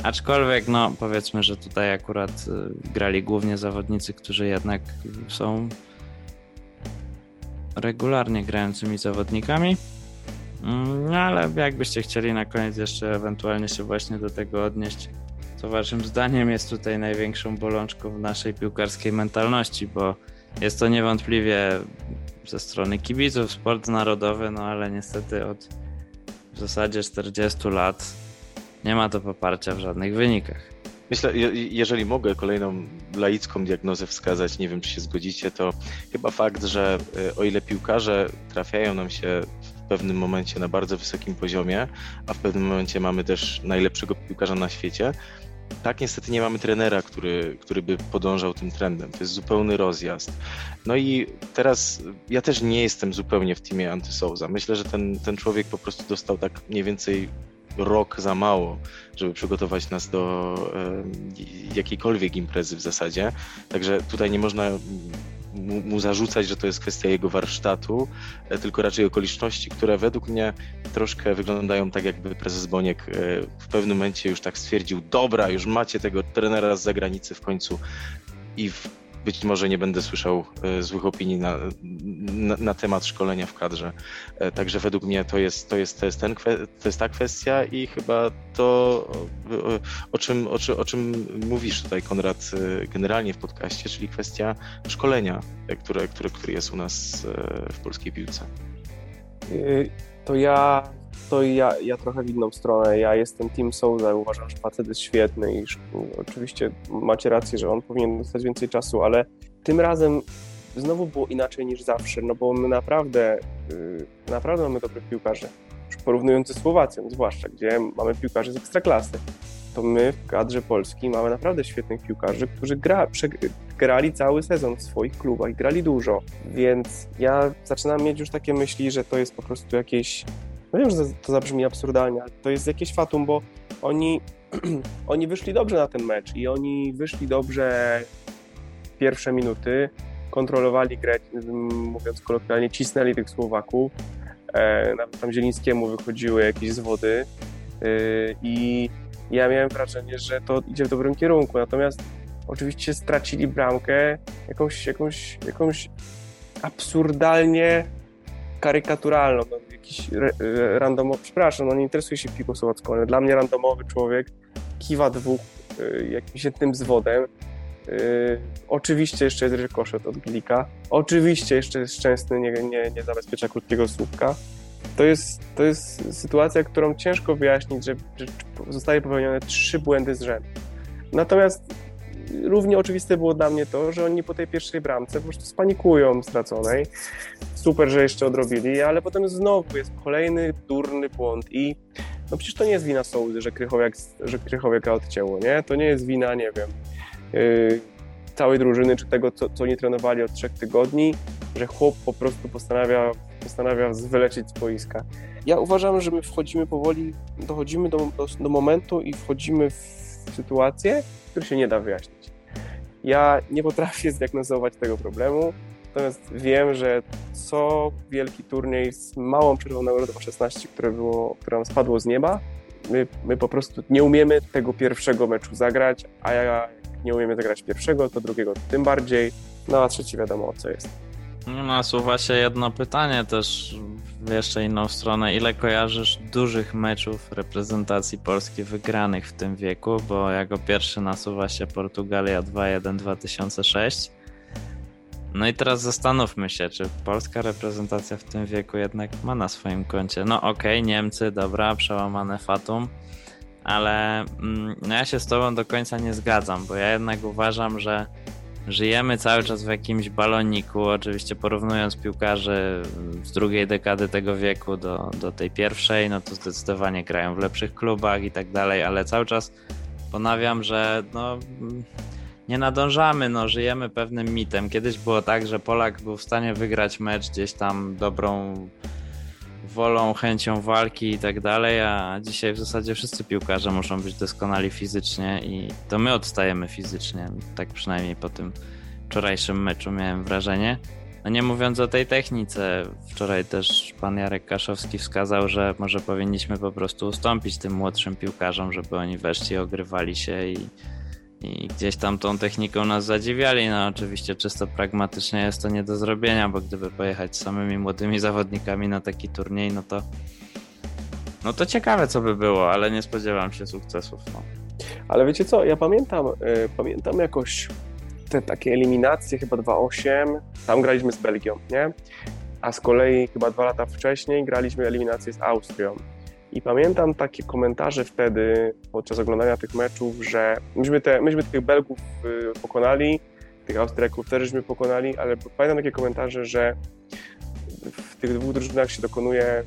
Aczkolwiek, no powiedzmy, że tutaj akurat y, grali głównie zawodnicy, którzy jednak są regularnie grającymi zawodnikami. Mm, no ale jakbyście chcieli na koniec jeszcze ewentualnie się właśnie do tego odnieść, co waszym zdaniem jest tutaj największą bolączką w naszej piłkarskiej mentalności, bo jest to niewątpliwie ze strony kibiców sport narodowy, no ale niestety od w zasadzie 40 lat nie ma to poparcia w żadnych wynikach. Myślę, jeżeli mogę kolejną laicką diagnozę wskazać, nie wiem czy się zgodzicie, to chyba fakt, że e, o ile piłkarze trafiają nam się pewnym momencie na bardzo wysokim poziomie, a w pewnym momencie mamy też najlepszego piłkarza na świecie. Tak, niestety nie mamy trenera, który, który by podążał tym trendem. To jest zupełny rozjazd. No i teraz ja też nie jestem zupełnie w teamie Antysouza. Myślę, że ten, ten człowiek po prostu dostał tak mniej więcej rok za mało, żeby przygotować nas do jakiejkolwiek imprezy w zasadzie. Także tutaj nie można mu, mu, zarzucać, że to jest kwestia jego warsztatu, e, tylko raczej okoliczności, które według mnie troszkę wyglądają tak, jakby prezes Boniek e, w pewnym momencie już tak stwierdził, dobra, już macie tego trenera z zagranicy w końcu i w być może nie będę słyszał e, złych opinii na, na, na, temat szkolenia w kadrze. E, także według mnie to jest, to jest, to jest, ten, to jest ta kwestia i chyba to, o czym, o, czym, o czym mówisz tutaj, Konrad, e, generalnie w podcaście, czyli kwestia szkolenia, które, które, które jest u nas w polskiej piłce. To ja to ja, ja trochę w inną stronę. Ja jestem Team Souza, uważam, że facet jest świetny i oczywiście macie rację, że on powinien dostać więcej czasu, ale tym razem znowu było inaczej niż zawsze, no bo my naprawdę, yy, naprawdę mamy dobrych piłkarzy. Porównując ze Słowacją zwłaszcza, gdzie mamy piłkarzy z ekstraklasy, to my w kadrze Polski mamy naprawdę świetnych piłkarzy, którzy gra, grali cały sezon w swoich klubach i grali dużo, więc ja zaczynam mieć już takie myśli, że to jest po prostu jakieś no wiem, że to zabrzmi absurdalnie, ale to jest jakieś fatum, bo oni, (clears throat) oni wyszli dobrze na ten mecz i oni wyszli dobrze pierwsze minuty, kontrolowali grę, mówiąc kolokwialnie, cisnęli tych Słowaków. E, nawet tam Zielińskiemu wychodziły jakieś zwody e, i ja miałem wrażenie, że to idzie w dobrym kierunku. Natomiast oczywiście stracili bramkę jakąś, jakąś, jakąś absurdalnie karykaturalną. Jakiś randomowy, przepraszam, no nie interesuje się piłką słowacką, ale dla mnie randomowy człowiek kiwa dwóch y, jakimś jednym zwodem. Y, oczywiście jeszcze jest rykoszet od Glika. Oczywiście jeszcze jest szczęsny, nie, nie, nie zabezpiecza krótkiego słupka. To jest, to jest sytuacja, którą ciężko wyjaśnić, że, że zostały popełnione trzy błędy z rzędu. Natomiast równie oczywiste było dla mnie to, że oni po tej pierwszej bramce po prostu spanikują straconej. Super, że jeszcze odrobili, ale potem znowu jest kolejny durny błąd i no przecież to nie jest wina Sołdy, że Krychowiak, że Krychowiaka odcięło, nie? To nie jest wina, nie wiem, yy, całej drużyny, czy tego, co, co nie trenowali od trzech tygodni, że chłop po prostu postanawia, postanawia wylecieć z boiska. Ja uważam, że my wchodzimy powoli, dochodzimy do, do, do momentu i wchodzimy w sytuację, który się nie da wyjaśnić. Ja nie potrafię (laughs) zdiagnozować tego problemu, natomiast wiem, że co wielki turniej z małą przerwą na Euro 2016, które, było, które nam spadło z nieba, my, my po prostu nie umiemy tego pierwszego meczu zagrać, a jak nie umiemy zagrać pierwszego, to drugiego tym bardziej, no a trzeci wiadomo co jest. No, nasuwa się jedno pytanie też w jeszcze inną stronę. Ile kojarzysz dużych meczów reprezentacji Polski wygranych w tym wieku? Bo jako pierwszy nasuwa się Portugalia 2-1 2006. No i teraz zastanówmy się, czy polska reprezentacja w tym wieku jednak ma na swoim koncie. No okej, okay, Niemcy, dobra, przełamane fatum, ale mm, no ja się z tobą do końca nie zgadzam, bo ja jednak uważam, że żyjemy cały czas w jakimś baloniku, oczywiście porównując piłkarzy z drugiej dekady tego wieku do, do tej pierwszej, no to zdecydowanie grają w lepszych klubach i tak dalej, ale cały czas ponawiam, że no, nie nadążamy, no, żyjemy pewnym mitem. Kiedyś było tak, że Polak był w stanie wygrać mecz gdzieś tam dobrą wolą, chęcią walki i tak dalej, a dzisiaj w zasadzie wszyscy piłkarze muszą być doskonali fizycznie i to my odstajemy fizycznie, tak przynajmniej po tym wczorajszym meczu miałem wrażenie. No nie mówiąc o tej technice, wczoraj też pan Jarek Kaszowski wskazał, że może powinniśmy po prostu ustąpić tym młodszym piłkarzom, żeby oni weszli, ogrywali się i i gdzieś tam tą techniką nas zadziwiali. No oczywiście czysto pragmatycznie jest to nie do zrobienia, bo gdyby pojechać samymi młodymi zawodnikami na taki turniej, no to no to ciekawe co by było, ale nie spodziewam się sukcesów. No. Ale wiecie co, ja pamiętam, y, pamiętam jakoś te takie eliminacje, chyba 2-8, tam graliśmy z Belgią, nie? A z kolei chyba dwa lata wcześniej graliśmy eliminację z Austrią. I pamiętam takie komentarze wtedy podczas oglądania tych meczów, że myśmy, te, myśmy tych Belgów y, pokonali, tych Austriaków też żeśmy pokonali, ale pamiętam takie komentarze, że w tych dwóch drużynach się dokonuje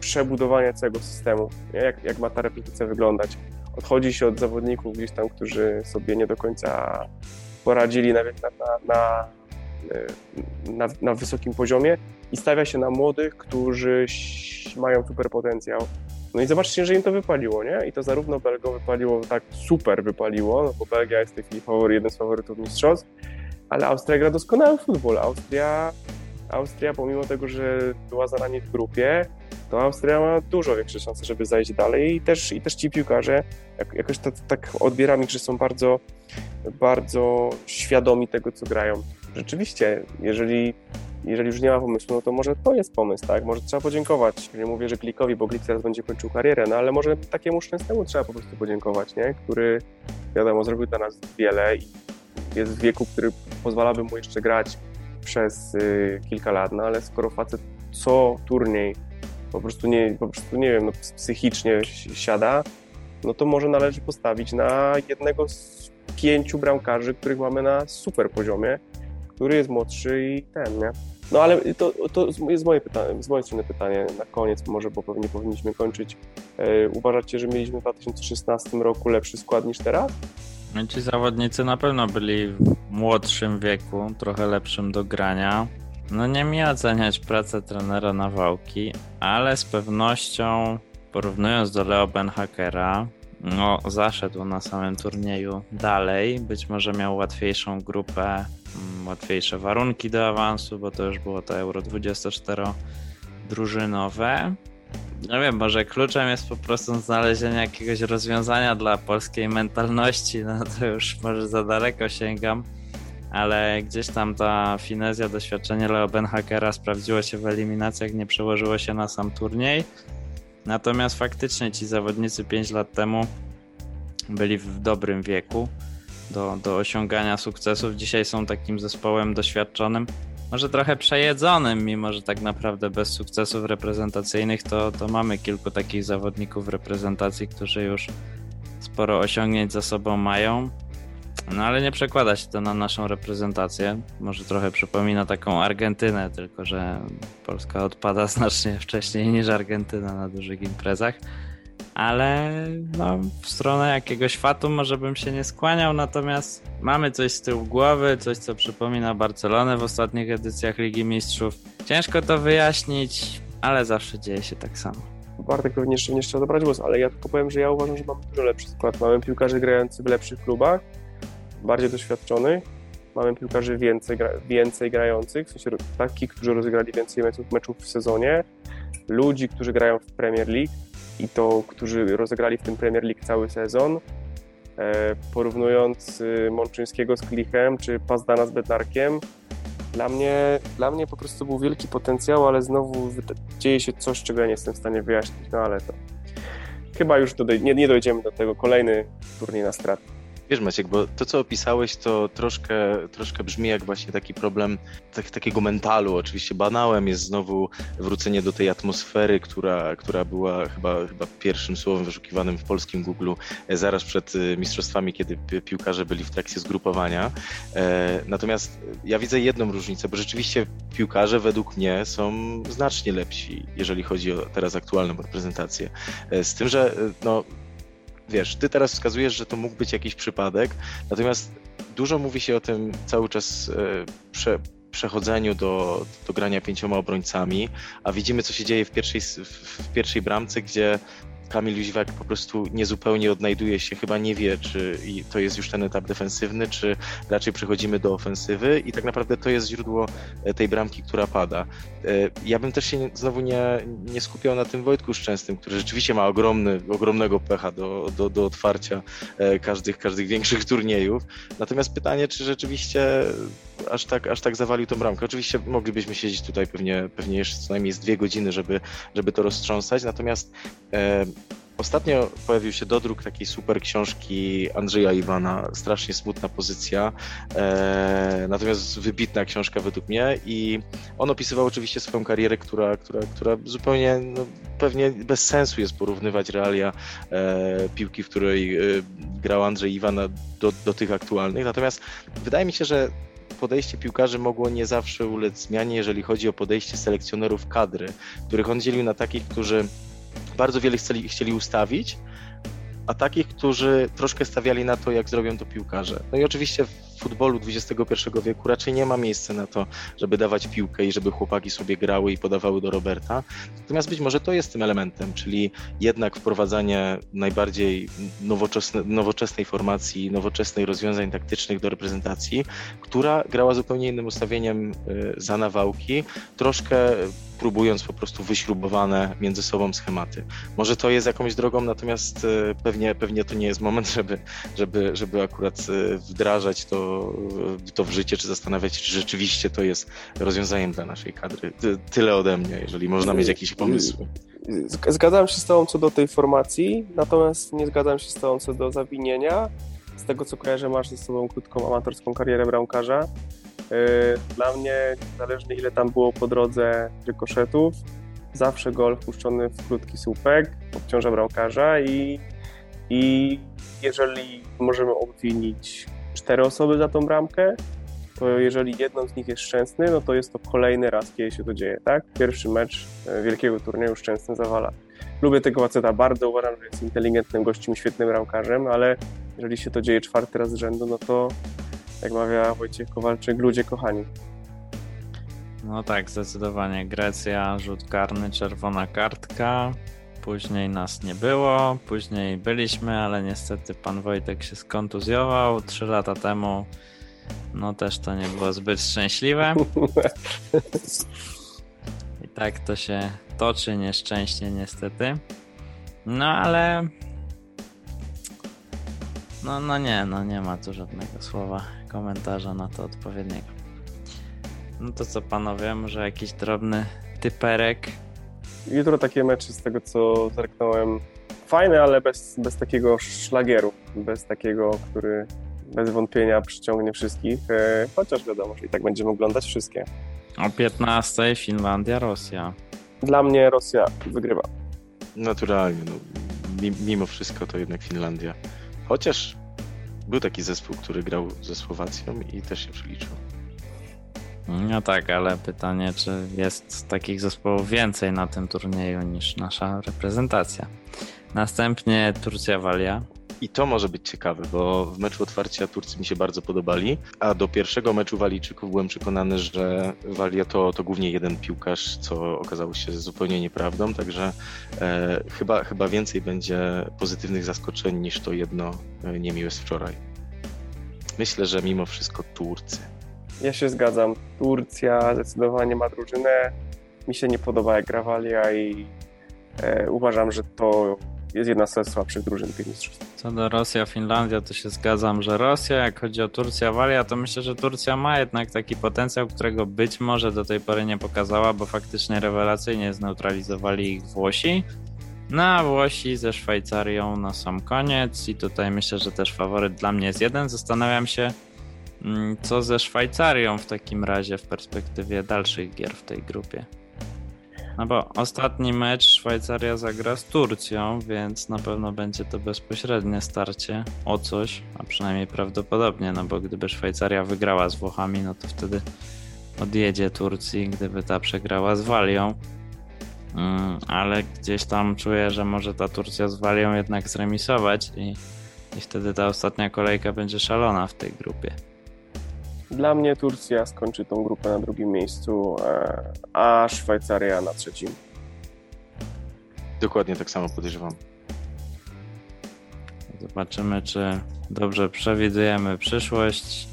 przebudowania całego systemu? Jak, jak ma ta reprezentacja wyglądać. Odchodzi się od zawodników gdzieś tam, którzy sobie nie do końca poradzili na, na, na, na, na wysokim poziomie i stawia się na młodych, którzy mają super potencjał. No i zobaczcie, że im to wypaliło, nie? I to zarówno Belgom wypaliło, tak super wypaliło, no bo Belgia jest w tej chwili jeden z faworytów mistrzostw, ale Austria gra doskonały futbol. Austria, Austria pomimo tego, że była za nami w grupie, to Austria ma dużo większe szanse, żeby zajść dalej i też, i też ci piłkarze jak, jakoś tak, tak odbieram ich, że są bardzo, bardzo świadomi tego, co grają. Rzeczywiście, jeżeli jeżeli już nie ma pomysłu, no to może to jest pomysł, tak? Może trzeba podziękować. Nie mówię, że Glikowi, bo Glik teraz będzie kończył karierę, no ale może takiemu Szczęsnemu trzeba po prostu podziękować, nie? Który, wiadomo, zrobił dla nas wiele i jest w wieku, który pozwalałby mu jeszcze grać przez y, kilka lat, no ale skoro facet co turniej po prostu nie, po prostu nie wiem, no, psychicznie siada, no to może należy postawić na jednego z pięciu bramkarzy, których mamy na super poziomie, który jest młodszy i ten, nie? No ale to, to jest moje pytanie, z mojej strony pytanie na koniec, może, bo pewnie powinniśmy kończyć. E, uważacie, że mieliśmy w 2016 roku lepszy skład niż teraz? Ci zawodnicy na pewno byli w młodszym wieku, trochę lepszym do grania. No nie mi oceniać pracę trenera Nawałki, ale z pewnością porównując do Leo Benhakera, no zaszedł na samym turnieju dalej, być może miał łatwiejszą grupę Mm, łatwiejsze warunki do awansu, bo to już było to Euro 24 drużynowe. No wiem, może kluczem jest po prostu znalezienie jakiegoś rozwiązania dla polskiej mentalności, no to już może za daleko sięgam, ale gdzieś tam ta finezja, doświadczenie Leo Benhakera sprawdziło się w eliminacjach, nie przełożyło się na sam turniej. Natomiast faktycznie ci zawodnicy 5 lat temu byli w dobrym wieku do, do osiągania sukcesów. Dzisiaj są takim zespołem doświadczonym, może trochę przejedzonym, mimo że tak naprawdę bez sukcesów reprezentacyjnych to, to mamy kilku takich zawodników reprezentacji, którzy już sporo osiągnięć za sobą mają. No ale nie przekłada się to na naszą reprezentację. Może trochę przypomina taką Argentynę, tylko że Polska odpada (laughs) znacznie wcześniej niż Argentyna na dużych imprezach ale no, w stronę jakiegoś fatu może bym się nie skłaniał, natomiast mamy coś z tyłu głowy, coś co przypomina Barcelonę w ostatnich edycjach Ligi Mistrzów. Ciężko to wyjaśnić, ale zawsze dzieje się tak samo. Bartek pewnie jeszcze nie chciał zabrać głos, ale ja tylko powiem, że ja uważam, że mamy dużo lepszy skład. Mamy piłkarzy grających w lepszych klubach, bardziej doświadczonych, mamy piłkarzy więcej, więcej grających, w sensie takich, którzy rozegrali więcej meczów, meczów w sezonie, ludzi, którzy grają w Premier League, i to, którzy rozegrali w tym Premier League cały sezon, e, porównując y, Mączyńskiego z Klichem czy Pazdana z Bednarkiem, dla mnie, dla mnie po prostu był wielki potencjał, ale znowu dzieje się coś, czego ja nie jestem w stanie wyjaśnić, no ale to chyba już dodaj, nie, nie dojdziemy do tego. Kolejny turniej na strat. Wiesz Maciek, bo to co opisałeś to troszkę, troszkę brzmi jak właśnie taki problem tak, takiego mentalu. Oczywiście banałem jest znowu wrócenie do tej atmosfery, która, która była chyba, chyba pierwszym słowem wyszukiwanym w polskim Google e, zaraz przed e, mistrzostwami, kiedy piłkarze byli w trakcie zgrupowania. E, natomiast ja widzę jedną różnicę, bo rzeczywiście piłkarze według mnie są znacznie lepsi, jeżeli chodzi o teraz aktualną reprezentację. Z tym, że no, wiesz, ty teraz wskazujesz, że to mógł być jakiś przypadek, natomiast dużo mówi się o tym cały czas e, prze, przechodzeniu do, do grania pięcioma obrońcami, a widzimy, co się dzieje w pierwszej, w pierwszej bramce, gdzie Kamil Jóźwak po prostu niezupełnie odnajduje się, chyba nie wie, czy to jest już ten etap defensywny, czy raczej przechodzimy do ofensywy i tak naprawdę to jest źródło e, tej bramki, która pada. E, ja bym też się znowu nie, nie skupiał na tym Wojtku Szczęsnym, który rzeczywiście ma ogromny, ogromnego pecha do, do, do otwarcia e, każdych, każdych większych (laughs) turniejów. Natomiast pytanie, czy rzeczywiście aż tak, aż tak zawalił tą bramkę. Oczywiście moglibyśmy siedzieć tutaj pewnie, pewnie jeszcze co najmniej z dwie godziny, żeby, żeby to roztrząsać, natomiast Ostatnio pojawił się dodruk takiej super książki Andrzeja Iwana, strasznie smutna pozycja, e, natomiast wybitna książka według mnie i on opisywał oczywiście swoją karierę, która, która, która zupełnie no, pewnie bez sensu jest porównywać realia e, piłki, w której e, grał Andrzej Iwan do, do tych aktualnych, natomiast wydaje mi się, że podejście piłkarzy mogło nie zawsze ulec zmianie, jeżeli chodzi o podejście selekcjonerów kadry, których on dzielił na takich, którzy bardzo wiele chcieli, chcieli ustawić, a takich, którzy troszkę stawiali na to, jak zrobią to piłkarze. No i oczywiście futbolu XXI wieku raczej nie ma miejsca na to, żeby dawać piłkę i żeby chłopaki sobie grały i podawały do Roberta. Natomiast być może to jest tym elementem, czyli jednak wprowadzanie najbardziej nowoczesne, nowoczesnej formacji, nowoczesnej rozwiązań taktycznych do reprezentacji, która grała zupełnie innym ustawieniem y, za nawałki, troszkę próbując po prostu wyśrubowane między sobą schematy. Może to jest jakąś drogą, natomiast e, pewnie, pewnie to nie jest moment, (laughs) żeby, żeby, żeby akurat e, wdrażać to, to w życie, czy zastanawiać się, czy rzeczywiście to jest rozwiązaniem dla naszej kadry. Tyle ode mnie, jeżeli można mieć jakieś pomysły. Zgadzam się z Tobą co do tej formacji, natomiast nie zgadzam się z Tobą co do zawinienia. Z tego co kojarzę, masz ze sobą krótką amatorską karierę bramkarza. Y, dla mnie, niezależnie ile tam było po drodze rykoszetów, zawsze gol wpuszczony w krótki słupek obciąża bramkarza i, i jeżeli możemy obwinić cztery osoby za tą bramkę, to jeżeli jedną z nich jest szczęsny, no to jest to kolejny raz, kiedy się to dzieje, tak? Pierwszy mecz e, wielkiego turnieju szczęsny zawala. Lubię tego faceta bardzo, uważam, że jest inteligentnym gościem, świetnym bramkarzem, ale jeżeli się to dzieje czwarty raz z rzędu, no to jak mawia Wojciech Kowalczyk, ludzie kochani. No tak, zdecydowanie. Grecja, rzut karny, czerwona kartka. Później nas nie było, później byliśmy, ale niestety pan Wojtek się skontuzjował. Trzy lata temu no też to nie było zbyt szczęśliwe. I tak to się toczy nieszczęście niestety. No ale no, no nie, no nie ma tu żadnego słowa komentarza na to odpowiedniego. No to co panowie, może jakiś drobny typerek? Jutro takie mecze z tego co zerknąłem fajne, ale bez, bez takiego szlagieru, bez takiego, który bez wątpienia przyciągnie wszystkich, e, chociaż wiadomo, że i tak będziemy oglądać wszystkie. O 15 Finlandia, Rosja. Dla mnie Rosja wygrywa. Naturalnie, no, mimo wszystko to jednak Finlandia. Chociaż był taki zespół, który grał ze Słowacją i też się przeliczył. No tak, ale pytanie, czy jest takich zespołów więcej na tym turnieju niż nasza reprezentacja. Następnie Turcja-Walia. I to może być ciekawe, bo w meczu otwarcia Turcy mi się bardzo podobali, a do pierwszego meczu Walijczyków byłem przekonany, że Walia to, to głównie jeden piłkarz, co okazało się zupełnie nieprawdą, także e, chyba, chyba więcej będzie pozytywnych zaskoczeń niż to jedno e, niemiłe z wczoraj. Myślę, że mimo wszystko Turcy. Ja się zgadzam. Turcja zdecydowanie ma drużynę. Mi się nie podoba jak gra Walia i e, uważam, że to jest jedna z słabszych drużyn tych mistrzostw. Co do Rosja, Finlandia, to się zgadzam, że Rosja, jak chodzi o Turcja, Walia, to myślę, że Turcja ma jednak taki potencjał, którego być może do tej pory nie pokazała, bo faktycznie rewelacyjnie zneutralizowali ich Włosi. No a Włosi ze Szwajcarią na sam koniec i tutaj myślę, że też faworyt dla mnie jest jeden. Zastanawiam się, co ze Szwajcarią w takim razie w perspektywie dalszych gier w tej grupie. No bo ostatni mecz Szwajcaria zagra z Turcją, więc na pewno będzie to bezpośrednie starcie o coś, a przynajmniej prawdopodobnie, no bo gdyby Szwajcaria wygrała z Włochami, no to wtedy odjedzie Turcji, gdyby ta przegrała z Walią. Mm, ale gdzieś tam czuję, że może ta Turcja z Walią jednak zremisować i, i wtedy ta ostatnia kolejka będzie szalona w tej grupie. Dla mnie Turcja skończy tą grupę na drugim miejscu, e, a Szwajcaria na trzecim. Dokładnie tak samo podejrzewam. Zobaczymy, czy dobrze przewidujemy przyszłość.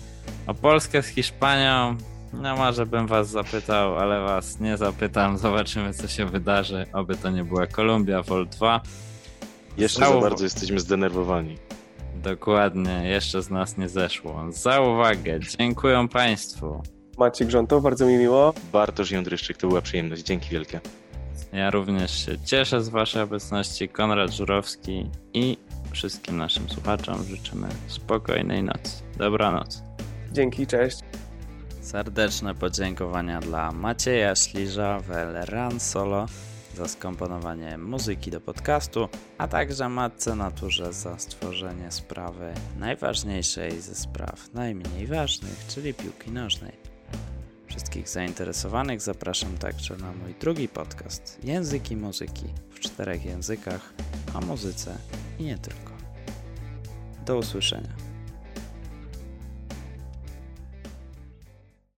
O Polskę z Hiszpanią, no może bym was zapytał, ale was nie zapytam. Zobaczymy, co się wydarzy. Oby to nie była Kolumbia Vol 2. Jeszcze za bardzo jesteśmy zdenerwowani. Dokładnie, jeszcze z nas nie zeszło. Za uwagę, dziękuję Państwu. Maciek Grząto, bardzo mi miło. Bartosz Jądryszczyk, to była przyjemność. Dzięki wielkie. Ja również się cieszę z Waszej obecności. Konrad Żurowski i wszystkim naszym słuchaczom życzymy spokojnej nocy. Dobranoc. Dzięki, cześć. Serdeczne podziękowania dla Macieja Śliża, Wel Ran Solo za skomponowanie muzyki do podcastu, a także Matce Naturze za stworzenie sprawy najważniejszej ze spraw najmniej ważnych, czyli piłki nożnej. Wszystkich zainteresowanych zapraszam także na mój drugi podcast Języki Muzyki w czterech językach, o muzyce i nie tylko. Do usłyszenia.